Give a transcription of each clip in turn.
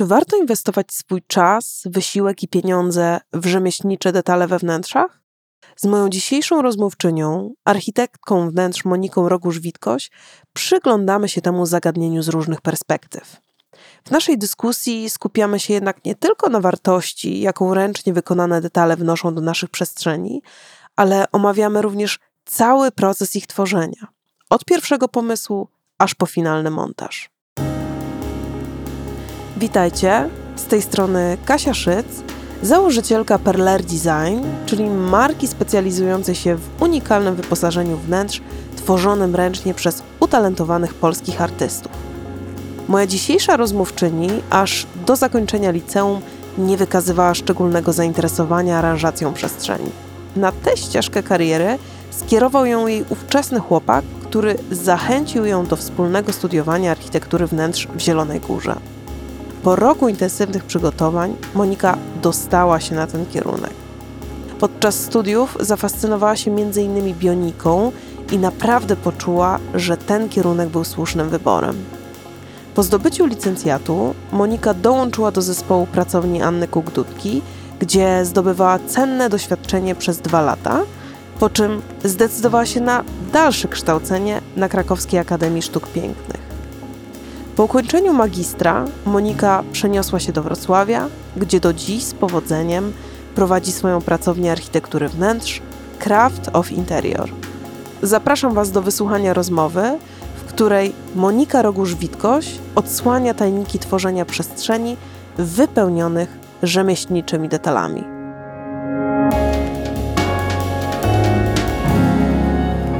Czy warto inwestować swój czas, wysiłek i pieniądze w rzemieślnicze detale we wnętrzach? Z moją dzisiejszą rozmówczynią, architektką wnętrz Moniką Rogusz-Witkoś, przyglądamy się temu zagadnieniu z różnych perspektyw. W naszej dyskusji skupiamy się jednak nie tylko na wartości, jaką ręcznie wykonane detale wnoszą do naszych przestrzeni, ale omawiamy również cały proces ich tworzenia. Od pierwszego pomysłu aż po finalny montaż. Witajcie, z tej strony Kasia Szyc, założycielka Perler Design, czyli marki specjalizującej się w unikalnym wyposażeniu wnętrz tworzonym ręcznie przez utalentowanych polskich artystów. Moja dzisiejsza rozmówczyni aż do zakończenia liceum nie wykazywała szczególnego zainteresowania aranżacją przestrzeni. Na tę ścieżkę kariery skierował ją jej ówczesny chłopak, który zachęcił ją do wspólnego studiowania architektury wnętrz w Zielonej Górze. Po roku intensywnych przygotowań Monika dostała się na ten kierunek. Podczas studiów zafascynowała się m.in. bioniką i naprawdę poczuła, że ten kierunek był słusznym wyborem. Po zdobyciu licencjatu Monika dołączyła do zespołu pracowni Anny Kugdutki, gdzie zdobywała cenne doświadczenie przez dwa lata, po czym zdecydowała się na dalsze kształcenie na Krakowskiej Akademii Sztuk Pięknych. Po ukończeniu magistra Monika przeniosła się do Wrocławia, gdzie do dziś z powodzeniem prowadzi swoją pracownię architektury wnętrz Craft of Interior. Zapraszam Was do wysłuchania rozmowy, w której Monika Rogusz-Witkoś odsłania tajniki tworzenia przestrzeni wypełnionych rzemieślniczymi detalami.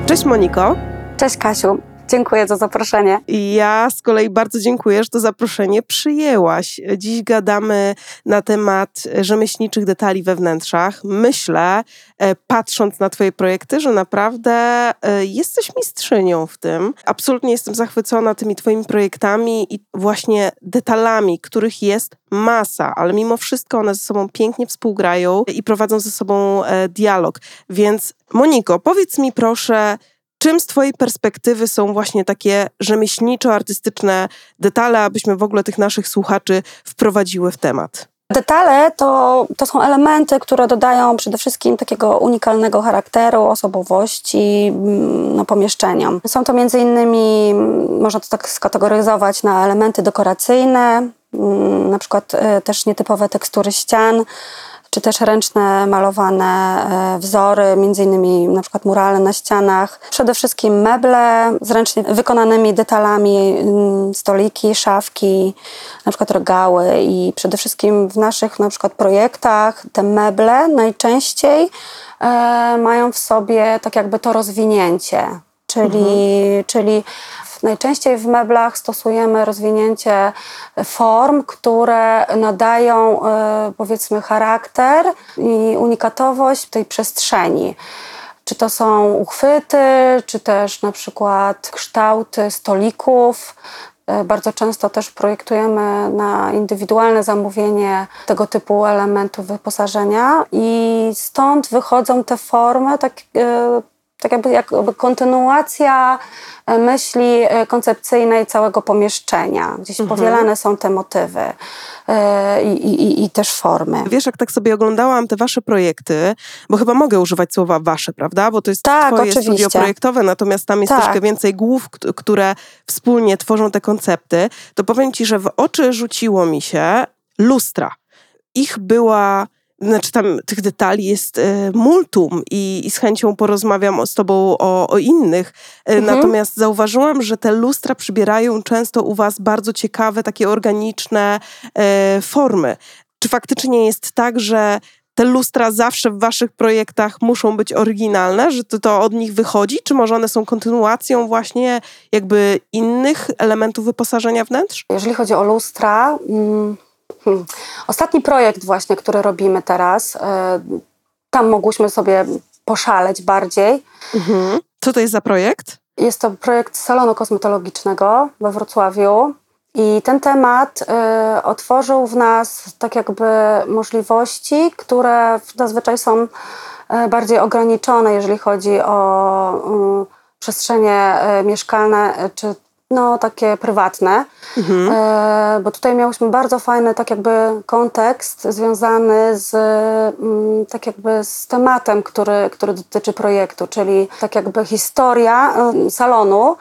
Cześć Moniko. Cześć Kasiu. Dziękuję za zaproszenie. Ja z kolei bardzo dziękuję, że to zaproszenie przyjęłaś. Dziś gadamy na temat rzemieślniczych detali we wnętrzach. Myślę, e, patrząc na Twoje projekty, że naprawdę e, jesteś mistrzynią w tym. Absolutnie jestem zachwycona tymi Twoimi projektami i właśnie detalami, których jest masa, ale mimo wszystko one ze sobą pięknie współgrają i prowadzą ze sobą e, dialog. Więc Moniko, powiedz mi proszę, Czym z Twojej perspektywy są właśnie takie rzemieślniczo-artystyczne detale, abyśmy w ogóle tych naszych słuchaczy wprowadziły w temat? Detale to, to są elementy, które dodają przede wszystkim takiego unikalnego charakteru, osobowości mm, no, pomieszczeniom. Są to między innymi, mm, można to tak skategoryzować na elementy dekoracyjne, mm, na przykład e, też nietypowe tekstury ścian, czy też ręczne malowane e, wzory, między innymi na przykład murale na ścianach. Przede wszystkim meble z ręcznie wykonanymi detalami, mm, stoliki, szafki, na przykład regały i przede wszystkim w naszych na przykład projektach te meble najczęściej e, mają w sobie tak jakby to rozwinięcie, czyli, mhm. czyli Najczęściej w meblach stosujemy rozwinięcie form, które nadają e, powiedzmy charakter i unikatowość tej przestrzeni. Czy to są uchwyty, czy też na przykład kształty stolików. E, bardzo często też projektujemy na indywidualne zamówienie tego typu elementów wyposażenia, i stąd wychodzą te formy, tak, e, tak jakby, jakby kontynuacja E, myśli e, koncepcyjnej całego pomieszczenia. Gdzieś mhm. powielane są te motywy. E, I, i, i, też formy. Wiesz, jak tak sobie oglądałam te wasze projekty, bo chyba mogę używać słowa wasze, prawda? Bo to jest tak, twoje oczywiście. studio projektowe, natomiast tam jest tak. troszkę więcej głów, które wspólnie tworzą te koncepty. To powiem ci, że w oczy rzuciło mi się lustra. Ich była znaczy tam tych detali jest e, multum i, i, z chęcią porozmawiam z tobą o, o innych. E, mhm. Natomiast zauważyłam, że te lustra przybierają często u was bardzo ciekawe, takie organiczne e, formy. Czy faktycznie jest tak, że te lustra zawsze w waszych projektach muszą być oryginalne, że to, to od nich wychodzi, czy może one są kontynuacją właśnie jakby innych elementów wyposażenia wnętrz? Jeżeli chodzi o lustra... Hmm. Ostatni projekt właśnie, który robimy teraz, e, tam mogłyśmy sobie poszaleć bardziej. Mhm. Co to jest za projekt? Jest to projekt salonu kosmetologicznego we Wrocławiu. I ten temat y, otworzył w nas tak jakby możliwości, które zazwyczaj są y, bardziej ograniczone, jeżeli chodzi o y, przestrzenie mieszkalne czy no, takie prywatne, e, bo tutaj miałyśmy bardzo fajny tak jakby kontekst związany z mm, tak jakby z tematem, który, który dotyczy projektu, czyli tak jakby historia e, salonu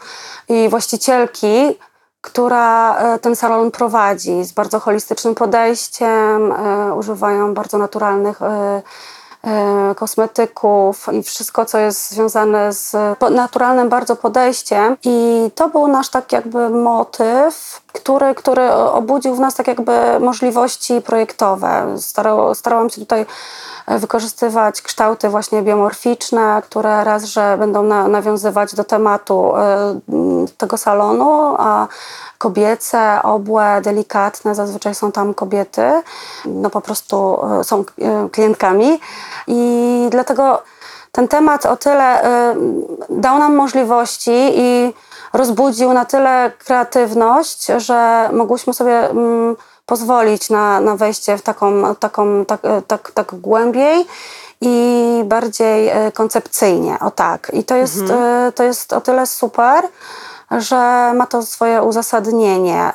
i właścicielki, która e, ten salon prowadzi z bardzo holistycznym podejściem, e, używają bardzo naturalnych e, kosmetyków i wszystko, co jest związane z naturalnym bardzo podejściem. I to był nasz tak jakby motyw, który, który obudził w nas tak jakby możliwości projektowe. Starał, starałam się tutaj e, wykorzystywać kształty właśnie biomorficzne, które raz, że będą na, nawiązywać do tematu m, tego salonu, a kobiece, obłe, delikatne, zazwyczaj są tam kobiety, no po prostu e, są klientkami i dlatego ten temat o tyle e, dał nam możliwości i rozbudził na tyle kreatywność, że mogłyśmy sobie mm, pozwolić na, na wejście w taką, taką tak, e, tak, tak głębiej i bardziej e, koncepcyjnie, o tak. I to jest, e, to jest o tyle super, że ma to swoje uzasadnienie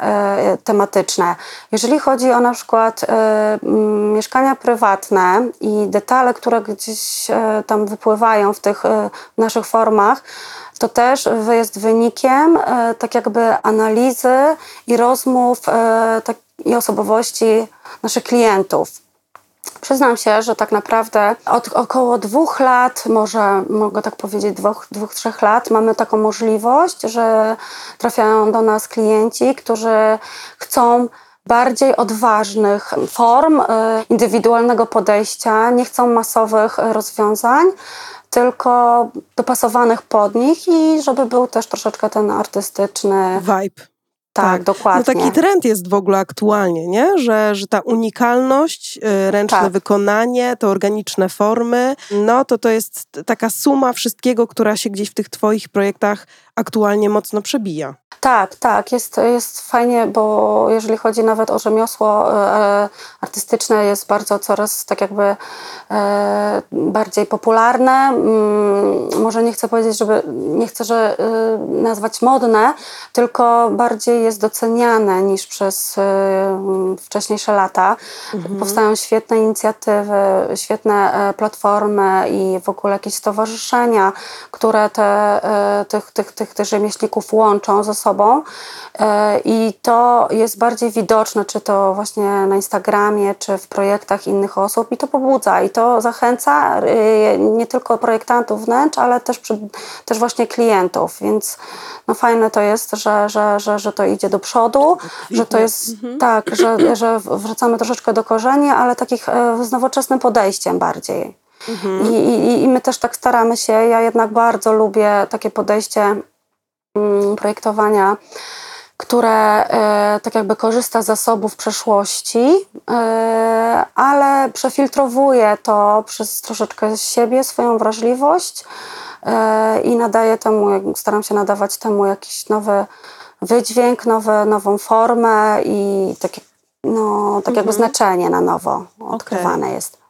tematyczne. Jeżeli chodzi o na przykład mieszkania prywatne i detale, które gdzieś tam wypływają w tych naszych formach, to też jest wynikiem e, tak jakby analizy i rozmów e, tak, i osobowości naszych klientów. Przyznam się, że tak naprawdę od około dwóch lat, może mogę tak powiedzieć, dwóch, dwóch, trzech lat, mamy taką możliwość, że trafiają do nas klienci, którzy chcą bardziej odważnych form, y, indywidualnego podejścia, nie chcą masowych rozwiązań, tylko dopasowanych pod nich i żeby był też troszeczkę ten artystyczny. Vibe. Tak, dokładnie. No taki trend jest w ogóle aktualnie, nie? Że, że ta unikalność, y, ręczne Tak. wykonanie, te organiczne formy, no to to jest taka suma wszystkiego, która się gdzieś w tych twoich projektach aktualnie mocno przebija. Tak, tak, jest, jest fajnie, bo jeżeli chodzi nawet o rzemiosło e, artystyczne, jest bardzo coraz tak jakby e, bardziej popularne. Mm, może nie chcę powiedzieć, żeby, nie chcę, że e, nazwać modne, tylko bardziej jest doceniane niż przez e, wcześniejsze lata. Powstają świetne inicjatywy, świetne e, platformy i w ogóle jakieś stowarzyszenia, które te, e, tych, tych, tych, tych rzemieślników łączą ze sobą. E, I to jest bardziej widoczne, czy to właśnie na Instagramie, czy w projektach innych osób, i to pobudza, i to zachęca e, nie tylko projektantów wnętrz, ale też, przy, też właśnie klientów. Więc no fajne to jest, że, że, że, że to idzie do przodu, że to jest tak, że, że wracamy troszeczkę do korzeni, ale takich e, z nowoczesnym podejściem bardziej. I, i, I my też tak staramy się. Ja jednak bardzo lubię takie podejście projektowania, które e, tak jakby korzysta z zasobów przeszłości, e, ale przefiltrowuje to przez troszeczkę siebie, swoją wrażliwość e, i nadaje temu, staram się nadawać temu jakiś nowy wydźwięk, nową formę i takie, no, tak jakby znaczenie na nowo odkrywane jest.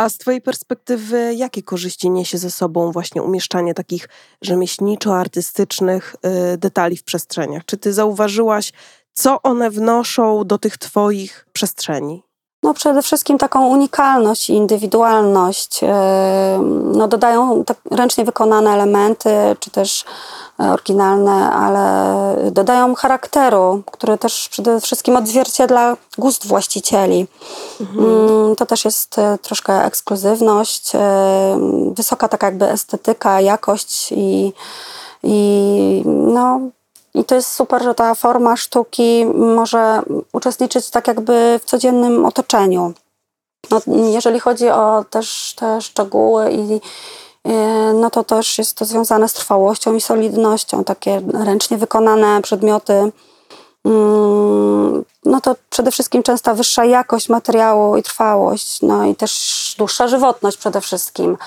A z twojej perspektywy, jakie korzyści niesie ze sobą właśnie umieszczanie takich rzemieślniczo-artystycznych y, detali w przestrzeniach? Czy ty zauważyłaś, co one wnoszą do tych twoich przestrzeni? No przede wszystkim taką unikalność i indywidualność. Yy, No dodają tak ręcznie wykonane elementy, czy też e, oryginalne, ale dodają charakteru, który też przede wszystkim odzwierciedla gust właścicieli. Mm, To też jest e, troszkę ekskluzywność, e, wysoka taka jakby estetyka, jakość i, i no, i to jest super, że ta forma sztuki może uczestniczyć tak jakby w codziennym otoczeniu. No, jeżeli chodzi o też te szczegóły i e, no to też jest to związane z trwałością i solidnością. Takie ręcznie wykonane przedmioty, no to przede wszystkim często wyższa jakość materiału i trwałość, no i też dłuższa żywotność przede wszystkim.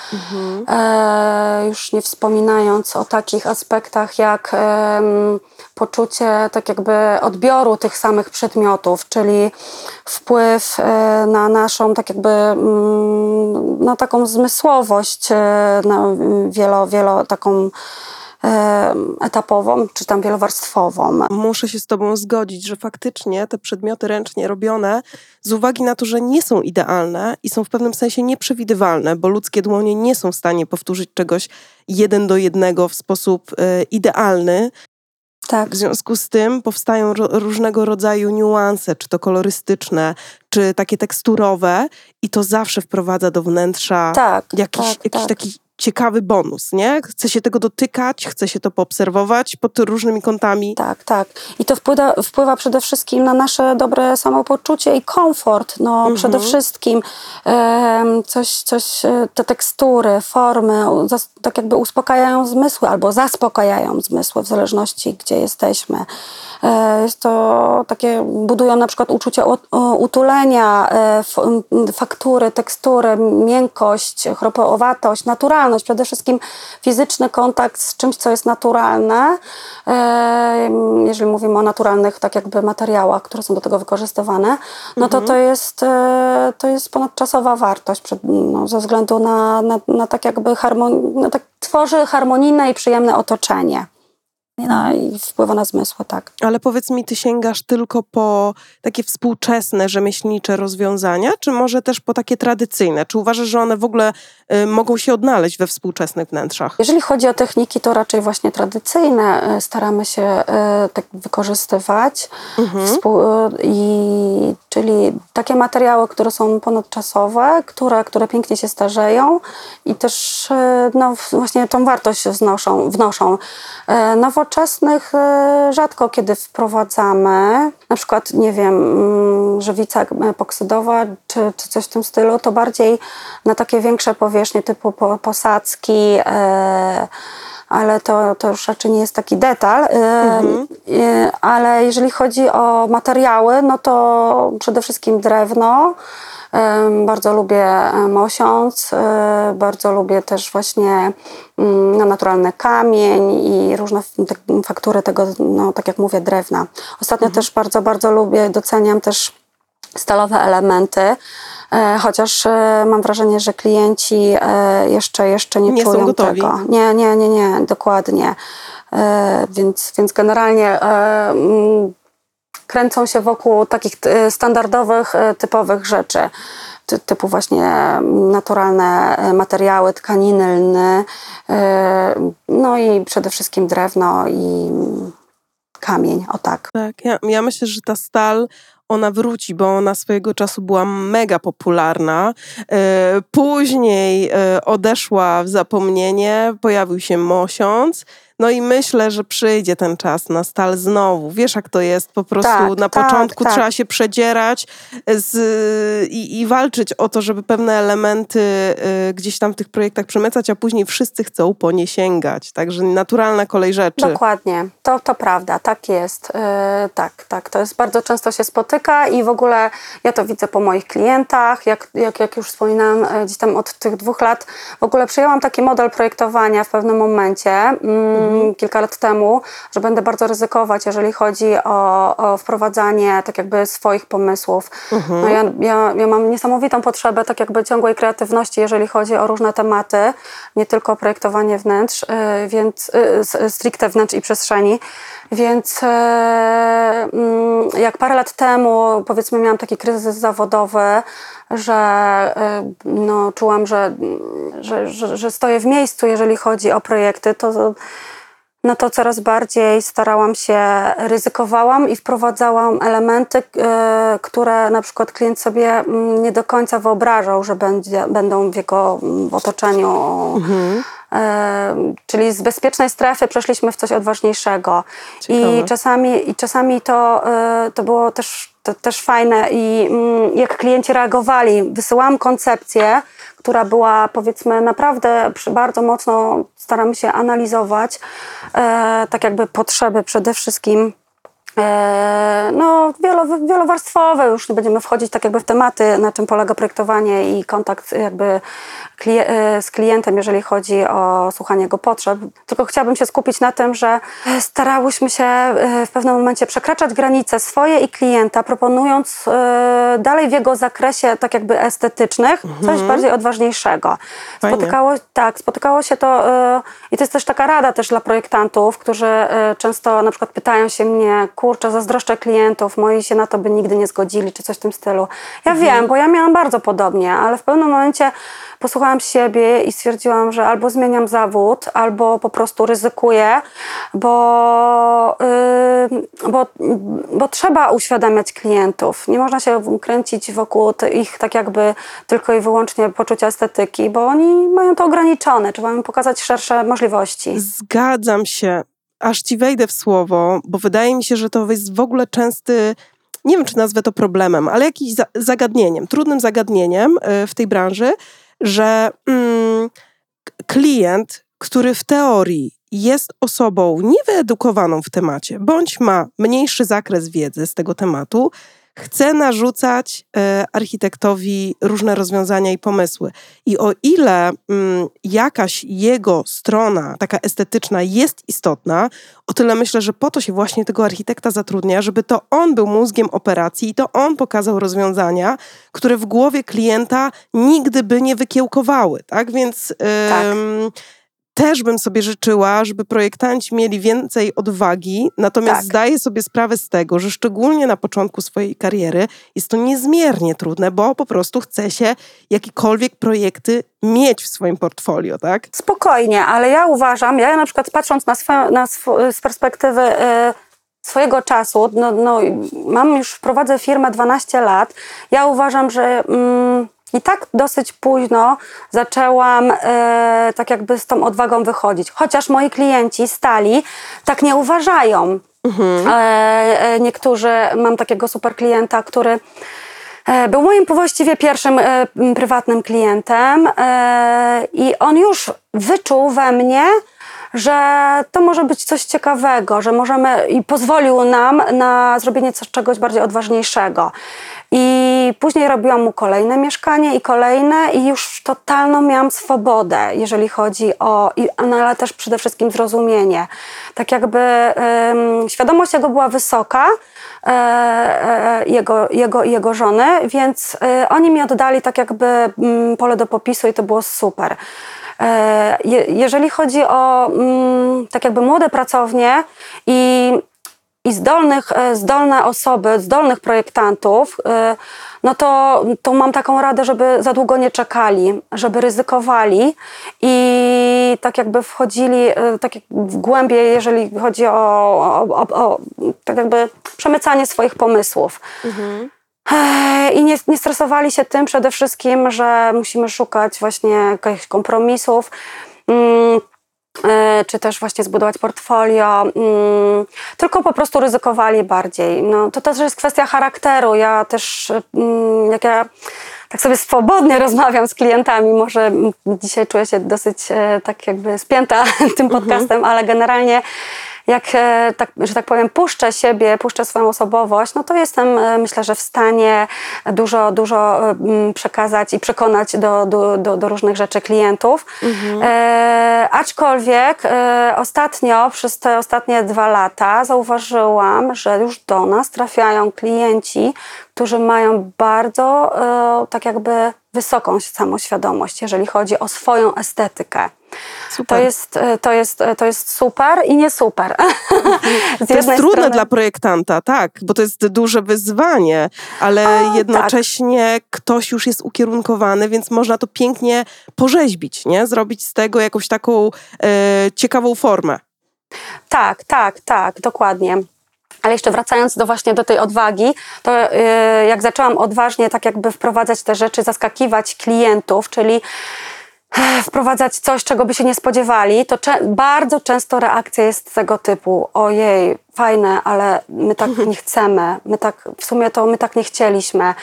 E, już nie wspominając o takich aspektach jak em, poczucie tak jakby odbioru tych samych przedmiotów, czyli wpływ e, na naszą tak jakby mm, no, taką zmysłowość, e, na wielo, wielo taką e, etapową, czy tam wielowarstwową. Muszę się z Tobą zgodzić, że faktycznie te przedmioty ręcznie robione, z uwagi na to, że nie są idealne i są w pewnym sensie nieprzewidywalne, bo ludzkie dłonie nie są w stanie powtórzyć czegoś jeden do jednego w sposób e, idealny, Tak. W związku z tym powstają ro różnego rodzaju niuanse, czy to kolorystyczne, czy takie teksturowe, i to zawsze wprowadza do wnętrza Tak, jakiś, tak, jakiś tak. taki ciekawy bonus, nie? Chce się tego dotykać, chce się to poobserwować pod różnymi kątami. Tak, tak. I to wpływa, wpływa przede wszystkim na nasze dobre samopoczucie i komfort. No, Mhm. przede wszystkim coś, coś, e, te tekstury, formy, tak jakby uspokajają zmysły albo zaspokajają zmysły w zależności, gdzie jesteśmy. E, Jest to takie, budują na przykład uczucie utulenia, e, faktury, tekstury, miękkość, chropowatość, naturalność, przede wszystkim fizyczny kontakt z czymś, co jest naturalne. E, Jeżeli mówimy o naturalnych tak jakby materiałach, które są do tego wykorzystywane, no to to jest, e, to jest ponadczasowa wartość no, ze względu na, na, na tak jakby no, tak tworzy harmonijne i przyjemne otoczenie. No i wpływa na zmysły, tak. Ale powiedz mi, ty sięgasz tylko po takie współczesne, rzemieślnicze rozwiązania, czy może też po takie tradycyjne? Czy uważasz, że one w ogóle y, mogą się odnaleźć we współczesnych wnętrzach? Jeżeli chodzi o techniki, to raczej właśnie tradycyjne e, staramy się e, tak wykorzystywać. Współ, e, i, czyli takie materiały, które są ponadczasowe, które, które pięknie się starzeją i też e, no, właśnie tą wartość wznoszą. wnoszą. E, Nowoczesnych e, rzadko kiedy wprowadzamy, na przykład, nie wiem, mm, żywica epoksydowa czy, czy coś w tym stylu, to bardziej na takie większe powierzchnie typu po, posadzki, e, ale to, to już raczej nie jest taki detal. E, e, ale jeżeli chodzi o materiały, no to przede wszystkim drewno. Bardzo lubię mosiąc, e, bardzo lubię też właśnie mm, no, naturalny kamień i różne faktury tego, no, tak jak mówię, drewna. Ostatnio też bardzo, bardzo lubię, doceniam też stalowe elementy, e, chociaż e, mam wrażenie, że klienci e, jeszcze, jeszcze nie, Nie czują tego. Nie, nie, nie, nie, dokładnie. Więc, więc generalnie kręcą się wokół takich e, standardowych, e, typowych rzeczy. Ty- Typu właśnie naturalne e, materiały, tkaniny, lny, no i przede wszystkim drewno i kamień, o tak. Tak, ja, ja myślę, że ta stal ona wróci, bo ona swojego czasu była mega popularna. Później odeszła w zapomnienie, pojawił się mosiąc. No i myślę, że przyjdzie ten czas na stal znowu. Wiesz, jak to jest? Po prostu Tak, na tak, początku tak. trzeba się przedzierać z, i, i walczyć o to, żeby pewne elementy e, gdzieś tam w tych projektach przemycać, a później wszyscy chcą po nie sięgać. Także naturalna kolej rzeczy. Dokładnie, to, to prawda, tak jest. Yy, tak, tak, to jest bardzo często się spotyka i w ogóle ja to widzę po moich klientach, jak, jak, jak już wspominałam e, gdzieś tam od tych dwóch lat, w ogóle przyjęłam taki model projektowania w pewnym momencie, mm, kilka lat temu, że będę bardzo ryzykować, jeżeli chodzi o, o wprowadzanie tak jakby swoich pomysłów. No ja, ja, ja mam niesamowitą potrzebę tak jakby ciągłej kreatywności, jeżeli chodzi o różne tematy, nie tylko projektowanie wnętrz, yy, więc s- stricte wnętrz i przestrzeni. Więc yy, mm, jak parę lat temu, powiedzmy, miałam taki kryzys zawodowy, że yy, no, czułam, że, że, że, że stoję w miejscu, jeżeli chodzi o projekty, to no to coraz bardziej starałam się, ryzykowałam i wprowadzałam elementy, e, które na przykład klient sobie mm, nie do końca wyobrażał, że będzie, będą w jego mm, otoczeniu. E, czyli z bezpiecznej strefy przeszliśmy w coś odważniejszego. Ciekawe. I czasami, i czasami to, e, to było też, to, też fajne i mm, jak klienci reagowali. Wysyłałam koncepcję, która była powiedzmy naprawdę bardzo mocno staramy się analizować e, tak jakby potrzeby przede wszystkim no, wielo, wielowarstwowe, już nie będziemy wchodzić tak jakby w tematy, na czym polega projektowanie i kontakt jakby e, z klientem, jeżeli chodzi o słuchanie jego potrzeb. Tylko chciałabym się skupić na tym, że starałyśmy się e, w pewnym momencie przekraczać granice swoje i klienta, proponując e, dalej w jego zakresie tak jakby estetycznych coś bardziej odważniejszego. Fajnie. Spotykało, tak, spotykało się to i to jest też taka rada też dla projektantów, którzy często na przykład pytają się mnie, kurczę, zazdroszczę klientów, moi się na to by nigdy nie zgodzili, czy coś w tym stylu. Ja wiem, bo ja miałam bardzo podobnie, ale w pewnym momencie posłuchałam siebie i stwierdziłam, że albo zmieniam zawód, albo po prostu ryzykuję, bo, yy, bo, bo trzeba uświadamiać klientów. Nie można się kręcić wokół ich tak jakby tylko i wyłącznie poczucia estetyki, bo oni mają to ograniczone. Trzeba im pokazać szersze możliwości. Zgadzam się. Aż ci wejdę w słowo, bo wydaje mi się, że to jest w ogóle częsty, nie wiem czy nazwę to problemem, ale jakimś za- zagadnieniem, trudnym zagadnieniem y, w tej branży, że mm, klient, który w teorii jest osobą niewyedukowaną w temacie, bądź ma mniejszy zakres wiedzy z tego tematu, chce narzucać e, architektowi różne rozwiązania i pomysły. I o ile mm, jakaś jego strona, taka estetyczna, jest istotna, o tyle myślę, że po to się właśnie tego architekta zatrudnia, żeby to on był mózgiem operacji i to on pokazał rozwiązania, które w głowie klienta nigdy by nie wykiełkowały. Tak więc. Tak. Też bym sobie życzyła, żeby projektanci mieli więcej odwagi, natomiast Tak. zdaję sobie sprawę z tego, że szczególnie na początku swojej kariery jest to niezmiernie trudne, bo po prostu chce się jakiekolwiek projekty mieć w swoim portfolio, tak? Spokojnie, ale ja uważam, ja na przykład patrząc na, swe, na sw, z perspektywy e, swojego czasu, no, no, mam już, prowadzę firmę 12 lat, ja uważam, że mm, i tak dosyć późno zaczęłam e, tak jakby z tą odwagą wychodzić. Chociaż moi klienci stali tak nie uważają. E, e, niektórzy, mam takiego super klienta, który E, Był moim właściwie pierwszym e, prywatnym klientem i on już wyczuł we mnie, że to może być coś ciekawego, że możemy i pozwolił nam na zrobienie coś, czegoś bardziej odważniejszego. I później robiłam mu kolejne mieszkanie i kolejne i już totalną miałam swobodę, jeżeli chodzi o, no, ale też przede wszystkim zrozumienie. Tak jakby świadomość jego była wysoka, e, e, jego, jego i jego żony, więc e, oni mi oddali tak jakby mm, pole do popisu i to było super. E, je, jeżeli chodzi o mm, tak jakby młode pracownie i i zdolnych, e, zdolne osoby, zdolnych projektantów, e, no to, to mam taką radę, żeby za długo nie czekali, żeby ryzykowali i tak jakby wchodzili tak jak w głębie, jeżeli chodzi o, o, o, o tak jakby przemycanie swoich pomysłów. Ech, I nie, nie stresowali się tym przede wszystkim, że musimy szukać właśnie jakichś kompromisów. Mm, e, czy też właśnie zbudować portfolio, mm, tylko po prostu ryzykowali bardziej. No, to też jest kwestia charakteru. Ja też, mm, jak ja tak sobie swobodnie rozmawiam z klientami, może dzisiaj czuję się dosyć e, tak jakby spięta tym podcastem, ale generalnie jak, e, tak, że tak powiem, puszczę siebie, puszczę swoją osobowość, no to jestem, e, myślę, że w stanie dużo, dużo e, przekazać i przekonać do, do, do, do różnych rzeczy klientów. E, aczkolwiek e, ostatnio, przez te ostatnie dwa lata zauważyłam, że już do nas trafiają klienci, którzy mają bardzo e, tak jakby wysoką samoświadomość, jeżeli chodzi o swoją estetykę. To jest, e, to, jest, e, to jest super i nie super. To jest trudne strony- dla projektanta, tak, bo to jest duże wyzwanie, ale O, jednocześnie ktoś już jest ukierunkowany, więc można to pięknie porzeźbić, nie? Zrobić z tego jakąś taką e, ciekawą formę. Tak, tak, tak, dokładnie. Ale jeszcze wracając do właśnie do tej odwagi, to yy, jak zaczęłam odważnie tak jakby wprowadzać te rzeczy, zaskakiwać klientów, czyli e, wprowadzać coś, czego by się nie spodziewali, to cze- bardzo często reakcja jest tego typu: ojej, fajne, ale my tak nie chcemy, my tak, w sumie to my tak nie chcieliśmy.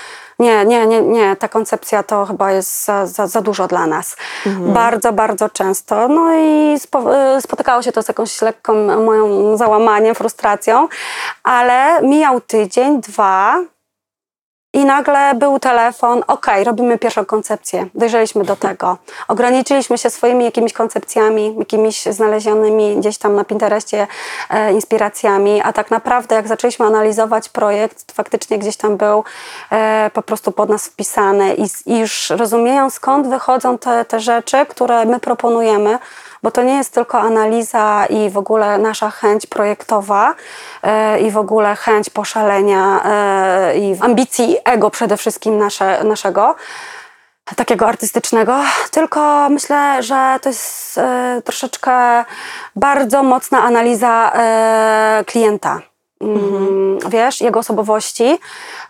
Nie, nie, nie, nie, ta koncepcja to chyba jest za, za, za dużo dla nas. Bardzo, bardzo często. No i spo, e, spotykało się to z jakąś lekką moją załamaniem, frustracją, ale mijał tydzień, dwa, i nagle był telefon, ok, robimy pierwszą koncepcję, dojrzeliśmy do tego. Ograniczyliśmy się swoimi jakimiś koncepcjami, jakimiś znalezionymi gdzieś tam na Pinterestie e, inspiracjami, a tak naprawdę jak zaczęliśmy analizować projekt, faktycznie gdzieś tam był e, po prostu pod nas wpisany i, i już rozumieją skąd wychodzą te, te rzeczy, które my proponujemy, bo to nie jest tylko analiza i w ogóle nasza chęć projektowa e, i w ogóle chęć poszalenia e, i ambicji ego przede wszystkim nasze, naszego takiego artystycznego, tylko myślę, że to jest e, troszeczkę bardzo mocna analiza e, klienta. Mm, Wiesz, jego osobowości,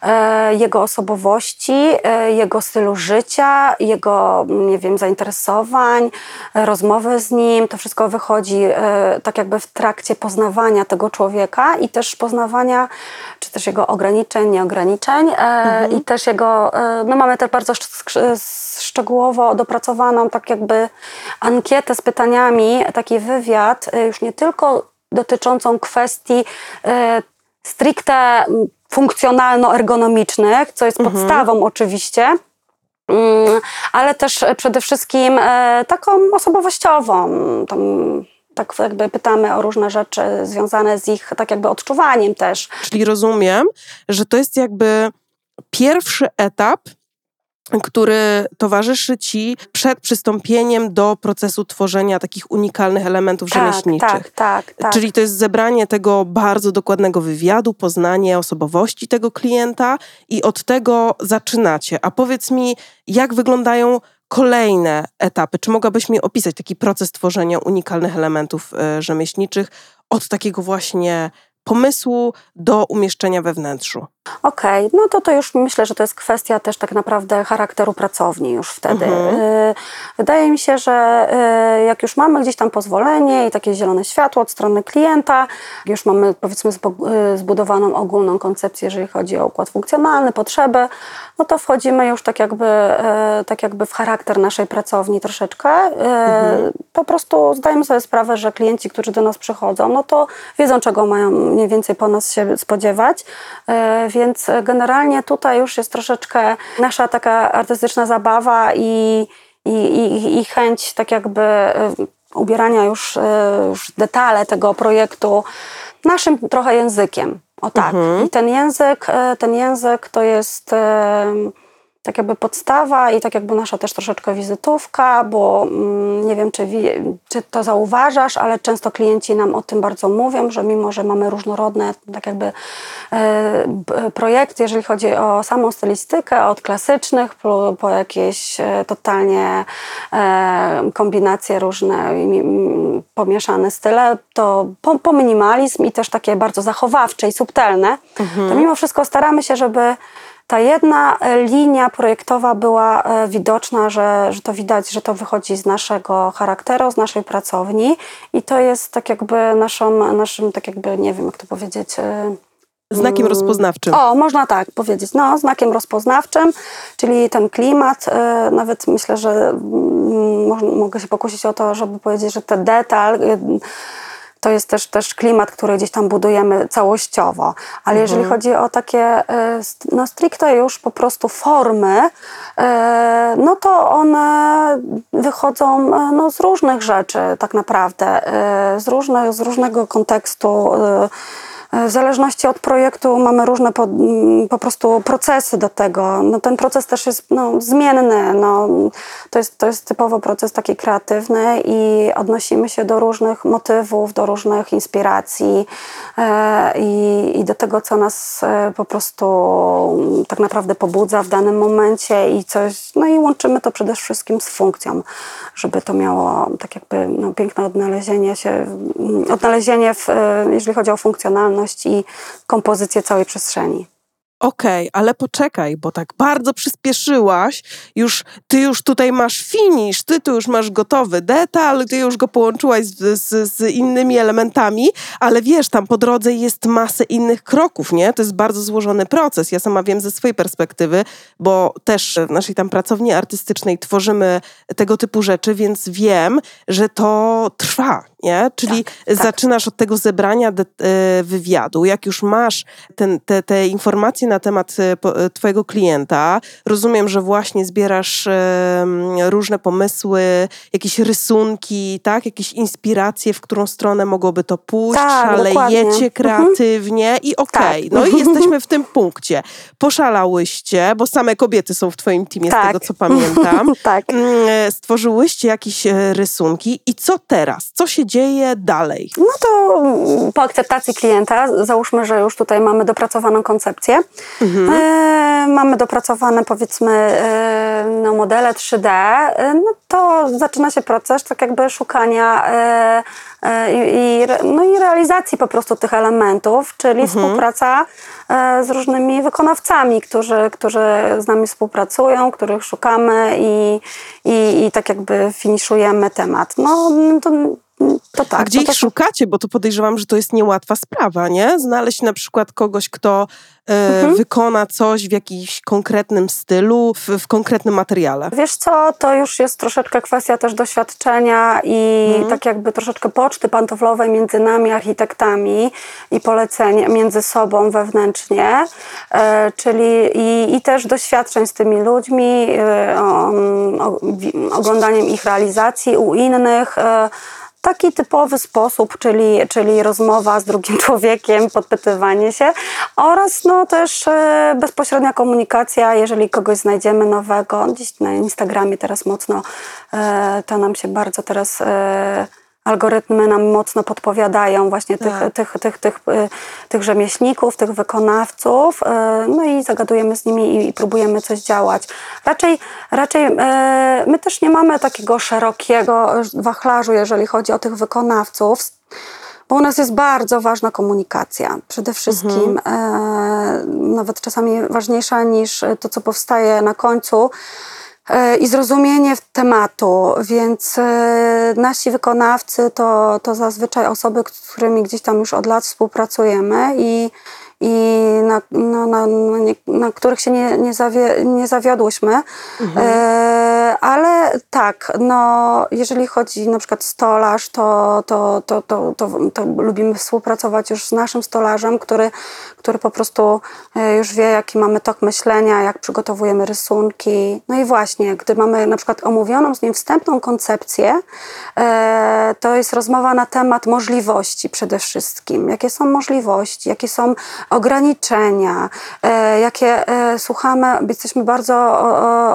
e, jego osobowości, e, jego stylu życia, jego, nie wiem, zainteresowań, rozmowy z nim. To wszystko wychodzi e, tak jakby w trakcie poznawania tego człowieka i też poznawania, czy też jego ograniczeń, nieograniczeń e, i też jego, e, no mamy też bardzo sz- sz- szczegółowo dopracowaną tak jakby ankietę z pytaniami, taki wywiad, już nie tylko dotyczącą kwestii e, stricte funkcjonalno-ergonomicznych, co jest podstawą oczywiście, Mm, ale też przede wszystkim e, taką osobowościową. Tam, tak jakby pytamy o różne rzeczy związane z ich tak jakby odczuwaniem też. Czyli rozumiem, że to jest jakby pierwszy etap, który towarzyszy ci przed przystąpieniem do procesu tworzenia takich unikalnych elementów Tak, rzemieślniczych. tak, tak, tak. Czyli to jest zebranie tego bardzo dokładnego wywiadu, poznanie osobowości tego klienta i od tego zaczynacie. A powiedz mi, jak wyglądają kolejne etapy? Czy mogłabyś mi opisać taki proces tworzenia unikalnych elementów e, rzemieślniczych od takiego właśnie pomysłu do umieszczenia we wnętrzu? Okej, no to to już myślę, że to jest kwestia też tak naprawdę charakteru pracowni już wtedy. Y, Wydaje mi się, że y, jak już mamy gdzieś tam pozwolenie i takie zielone światło od strony klienta, już mamy powiedzmy y, zbudowaną ogólną koncepcję, jeżeli chodzi o układ funkcjonalny, potrzeby, no to wchodzimy już tak jakby, tak jakby w charakter naszej pracowni troszeczkę. Y, Po prostu zdajemy sobie sprawę, że klienci, którzy do nas przychodzą, no to wiedzą, czego mają mniej więcej po nas się spodziewać. E, Więc generalnie tutaj już jest troszeczkę nasza taka artystyczna zabawa i, i, i, i chęć tak jakby e, ubierania już, e, już detale tego projektu naszym trochę językiem. O tak. I ten język, e, ten język to jest e, tak jakby podstawa i tak jakby nasza też troszeczkę wizytówka, bo mm, nie wiem, czy, czy to zauważasz, ale często klienci nam o tym bardzo mówią, że mimo, że mamy różnorodne tak jakby e, projekty, jeżeli chodzi o samą stylistykę, od klasycznych po, jakieś e, totalnie e, kombinacje różne, i, mm, pomieszane style, to po, po minimalizm i też takie bardzo zachowawcze i subtelne, to mimo wszystko staramy się, żeby ta jedna e, linia projektowa była e, widoczna, że, że to widać, że to wychodzi z naszego charakteru, z naszej pracowni i to jest tak jakby naszą, naszym, tak jakby, nie wiem jak to powiedzieć... e, Znakiem rozpoznawczym. o, można tak powiedzieć, no, znakiem rozpoznawczym, czyli ten klimat, nawet myślę, że mm, mogę się pokusić o to, żeby powiedzieć, że ten detal to jest też, też klimat, który gdzieś tam budujemy całościowo. Ale jeżeli chodzi o takie e, no stricte już po prostu formy, e, no to one wychodzą e, no, z różnych rzeczy tak naprawdę, z, różne, z różnego kontekstu. E, w zależności od projektu mamy różne po, mm, po prostu procesy do tego. No, ten proces też jest no, zmienny. No, to, jest, to jest typowo proces taki kreatywny i odnosimy się do różnych motywów, do różnych inspiracji e, i, i do tego, co nas e, po prostu mm, tak naprawdę pobudza w danym momencie i coś, no i łączymy to przede wszystkim z funkcją, żeby to miało tak jakby no, piękne odnalezienie się, mm, odnalezienie w, e, jeżeli chodzi o funkcjonalność i kompozycję całej przestrzeni. Okej, ale poczekaj, bo tak bardzo przyspieszyłaś. Już, ty już tutaj masz finish, ty tu już masz gotowy detal, ty już go połączyłaś z, z, z innymi elementami, ale wiesz, tam po drodze jest masę innych kroków, nie? To jest bardzo złożony proces. Ja sama wiem ze swojej perspektywy, bo też w naszej tam pracowni artystycznej tworzymy tego typu rzeczy, więc wiem, że to trwa, nie? Czyli tak. zaczynasz od tego zebrania de, e, wywiadu, jak już masz ten, te, te informacje na temat po- e, twojego klienta, rozumiem, że właśnie zbierasz różne pomysły, jakieś rysunki, tak? Jakieś inspiracje, w którą stronę mogłoby to pójść, Tak, dokładnie. szalejecie kreatywnie i okej, Tak. no i jesteśmy w tym punkcie. Poszalałyście, bo same kobiety są w twoim teamie, z Tak. tego co pamiętam. tak. Mm, e, Stworzyłyście jakieś e, rysunki i co teraz? Co się dzieje dalej? No to po akceptacji klienta, załóżmy, że już tutaj mamy dopracowaną koncepcję, e, mamy dopracowane powiedzmy e, no, modele 3D, e, no to zaczyna się proces tak jakby szukania e, e, i, no i realizacji po prostu tych elementów, czyli współpraca e, z różnymi wykonawcami, którzy, którzy z nami współpracują, których szukamy i, i, i tak jakby finiszujemy temat. No to, to tak. A gdzie to ich to są- szukacie? Bo to podejrzewam, że to jest niełatwa sprawa, nie? Znaleźć na przykład kogoś, kto e, Mhm. wykona coś w jakimś konkretnym stylu, w, w konkretnym materiale. Wiesz co, to już jest troszeczkę kwestia też doświadczenia i Mhm. tak jakby troszeczkę poczty pantoflowej między nami, architektami i polecenia między sobą wewnętrznie, e, czyli i, i też doświadczeń z tymi ludźmi, e, o, o, oglądaniem ich realizacji u innych. Taki typowy sposób, czyli, czyli rozmowa z drugim człowiekiem, podpytywanie się oraz no, też e, bezpośrednia komunikacja, jeżeli kogoś znajdziemy nowego. Dziś na Instagramie teraz mocno e, to nam się bardzo teraz e, algorytmy nam mocno podpowiadają właśnie tych, Tak. tych, tych, tych, e, tych rzemieślników, tych wykonawców, e, no i zagadujemy z nimi i, próbujemy coś działać. Raczej, raczej e, my też nie mamy takiego szerokiego wachlarzu, jeżeli chodzi o tych wykonawców, bo u nas jest bardzo ważna komunikacja. Przede wszystkim, e, nawet czasami ważniejsza niż to, co powstaje na końcu. I zrozumienie tematu, więc e, nasi wykonawcy to, to zazwyczaj osoby, z którymi gdzieś tam już od lat współpracujemy i, i na, na, na, na których się nie, nie, zawie, nie zawiodłyśmy. E, ale tak, no, jeżeli chodzi na przykład stolarz, to, to, to, to, to, to lubimy współpracować już z naszym stolarzem, który, który po prostu e, już wie, jaki mamy tok myślenia, jak przygotowujemy rysunki. No i właśnie, gdy mamy na przykład omówioną z nim wstępną koncepcję, e, to jest rozmowa na temat możliwości przede wszystkim. Jakie są możliwości, jakie są ograniczenia, e, jakie e, słuchamy, jesteśmy bardzo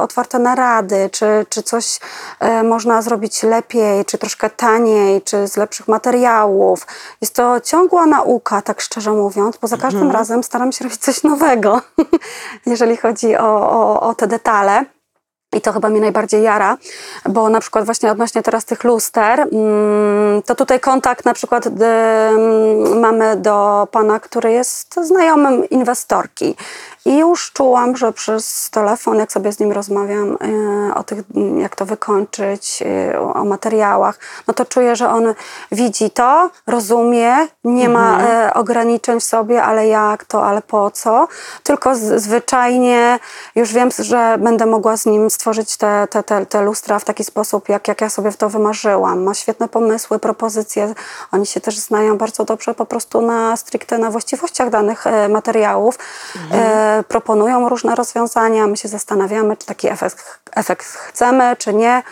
otwarte na rady, czy, czy coś e, można zrobić lepiej, czy troszkę taniej, czy z lepszych materiałów. Jest to ciągła nauka, tak szczerze mówiąc, bo za każdym razem staram się robić coś nowego, jeżeli chodzi o, o, o te detale. I to chyba mnie najbardziej jara, bo na przykład właśnie odnośnie teraz tych luster, mm, to tutaj kontakt na przykład mamy do pana, który jest znajomym inwestorki. I już czułam, że przez telefon, jak sobie z nim rozmawiam y, o tych, jak to wykończyć, y, o, materiałach, no to czuję, że on widzi to, rozumie, nie ma e, ograniczeń w sobie, ale jak to, ale po co. Tylko zwyczajnie już wiem, że będę mogła z nim stworzyć te, te, te, te lustra w taki sposób, jak, jak ja sobie w to wymarzyłam. Ma świetne pomysły, propozycje. Oni się też znają bardzo dobrze po prostu na stricte na właściwościach danych e, materiałów. E, proponują różne rozwiązania. My się zastanawiamy, czy taki efekt, efekt chcemy, czy nie.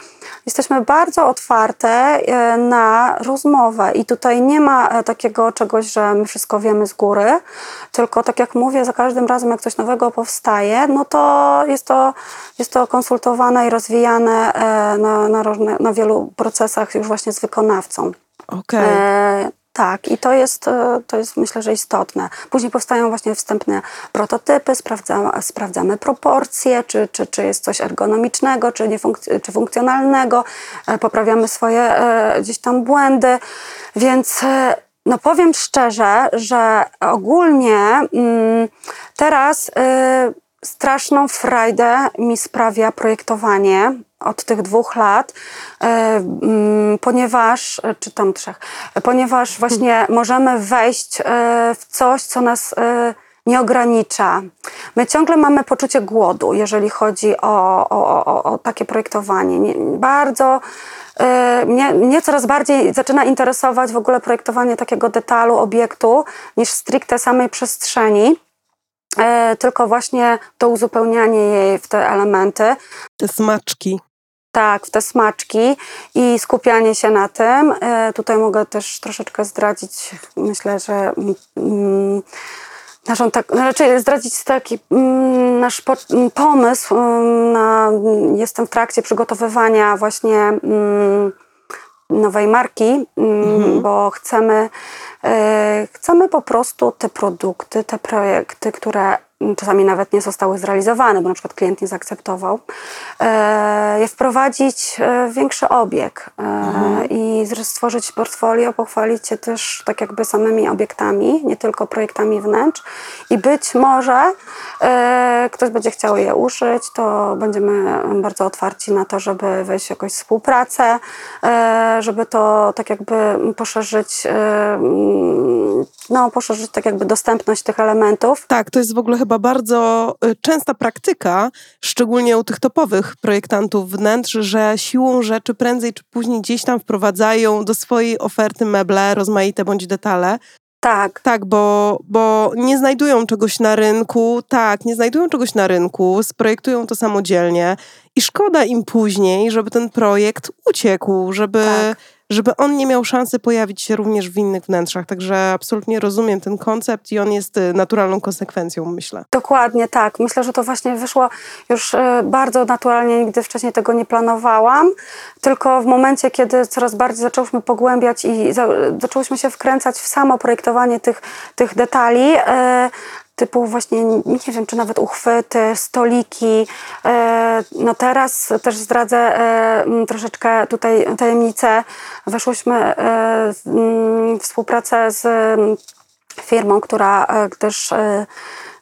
Jesteśmy bardzo otwarte e, na rozmowę i tutaj nie ma e, takiego czegoś, że my wszystko wiemy z góry, tylko tak jak mówię, za każdym razem jak coś nowego powstaje, no to jest to, jest to konsultowane i rozwijane e, na, na, różne, na wielu procesach już właśnie z wykonawcą. Okej. E, tak, i to jest, e, to jest myślę, że istotne. Później powstają właśnie wstępne prototypy, sprawdza, sprawdzamy proporcje, czy, czy, czy jest coś ergonomicznego, czy, nie czy funkcjonalnego, e, poprawiamy swoje e, gdzieś tam błędy, więc No powiem szczerze, że ogólnie mm, teraz straszną frajdę mi sprawia projektowanie od tych dwóch lat, y, mm, ponieważ, czy tam trzech, ponieważ właśnie możemy wejść y, w coś, co nas nie ogranicza. My ciągle mamy poczucie głodu, jeżeli chodzi o, o, o, o takie projektowanie. Nie, bardzo y, mnie, mnie coraz bardziej zaczyna interesować w ogóle projektowanie takiego detalu, obiektu, niż stricte samej przestrzeni. y, Tylko właśnie to uzupełnianie jej w te elementy. Te smaczki. Tak, w te smaczki i skupianie się na tym. E, Tutaj mogę też troszeczkę zdradzić, myślę, że mm, naszą tak, raczej zdradzić taki mm, nasz po, m, pomysł. mm, Na, jestem w trakcie przygotowywania właśnie mm, nowej marki, mm, bo chcemy, e, chcemy po prostu te produkty, te projekty, które czasami nawet nie zostały zrealizowane, bo na przykład klient nie zaakceptował, e, je wprowadzić e, w większy obieg e, i zr- stworzyć portfolio, pochwalić się też tak jakby samymi obiektami, nie tylko projektami wnętrz i być może e, ktoś będzie chciał je użyć, to będziemy bardzo otwarci na to, żeby wejść w jakąś współpracę, e, żeby to tak jakby poszerzyć, e, no poszerzyć tak jakby dostępność tych elementów. Tak, to jest w ogóle chyba bardzo y, częsta praktyka, szczególnie u tych topowych projektantów wnętrz, że siłą rzeczy prędzej czy później gdzieś tam wprowadzają do swojej oferty meble, rozmaite bądź detale. Tak, Tak, bo, bo nie znajdują czegoś na rynku, tak, nie znajdują czegoś na rynku, sprojektują to samodzielnie i szkoda im później, żeby ten projekt uciekł, żeby, Tak. żeby on nie miał szansy pojawić się również w innych wnętrzach. Także absolutnie rozumiem ten koncept i on jest y, naturalną konsekwencją, myślę. Dokładnie tak. Myślę, że to właśnie wyszło już e, bardzo naturalnie. Nigdy wcześniej tego nie planowałam. Tylko w momencie, kiedy coraz bardziej zaczęłyśmy pogłębiać i za, zaczęłyśmy się wkręcać w samo projektowanie tych, tych detali, e, typu właśnie, nie wiem, czy nawet uchwyty, stoliki. E, no teraz też zdradzę e, troszeczkę tutaj tajemnicę. Weszłyśmy e, w współpracę z firmą, która e, też e,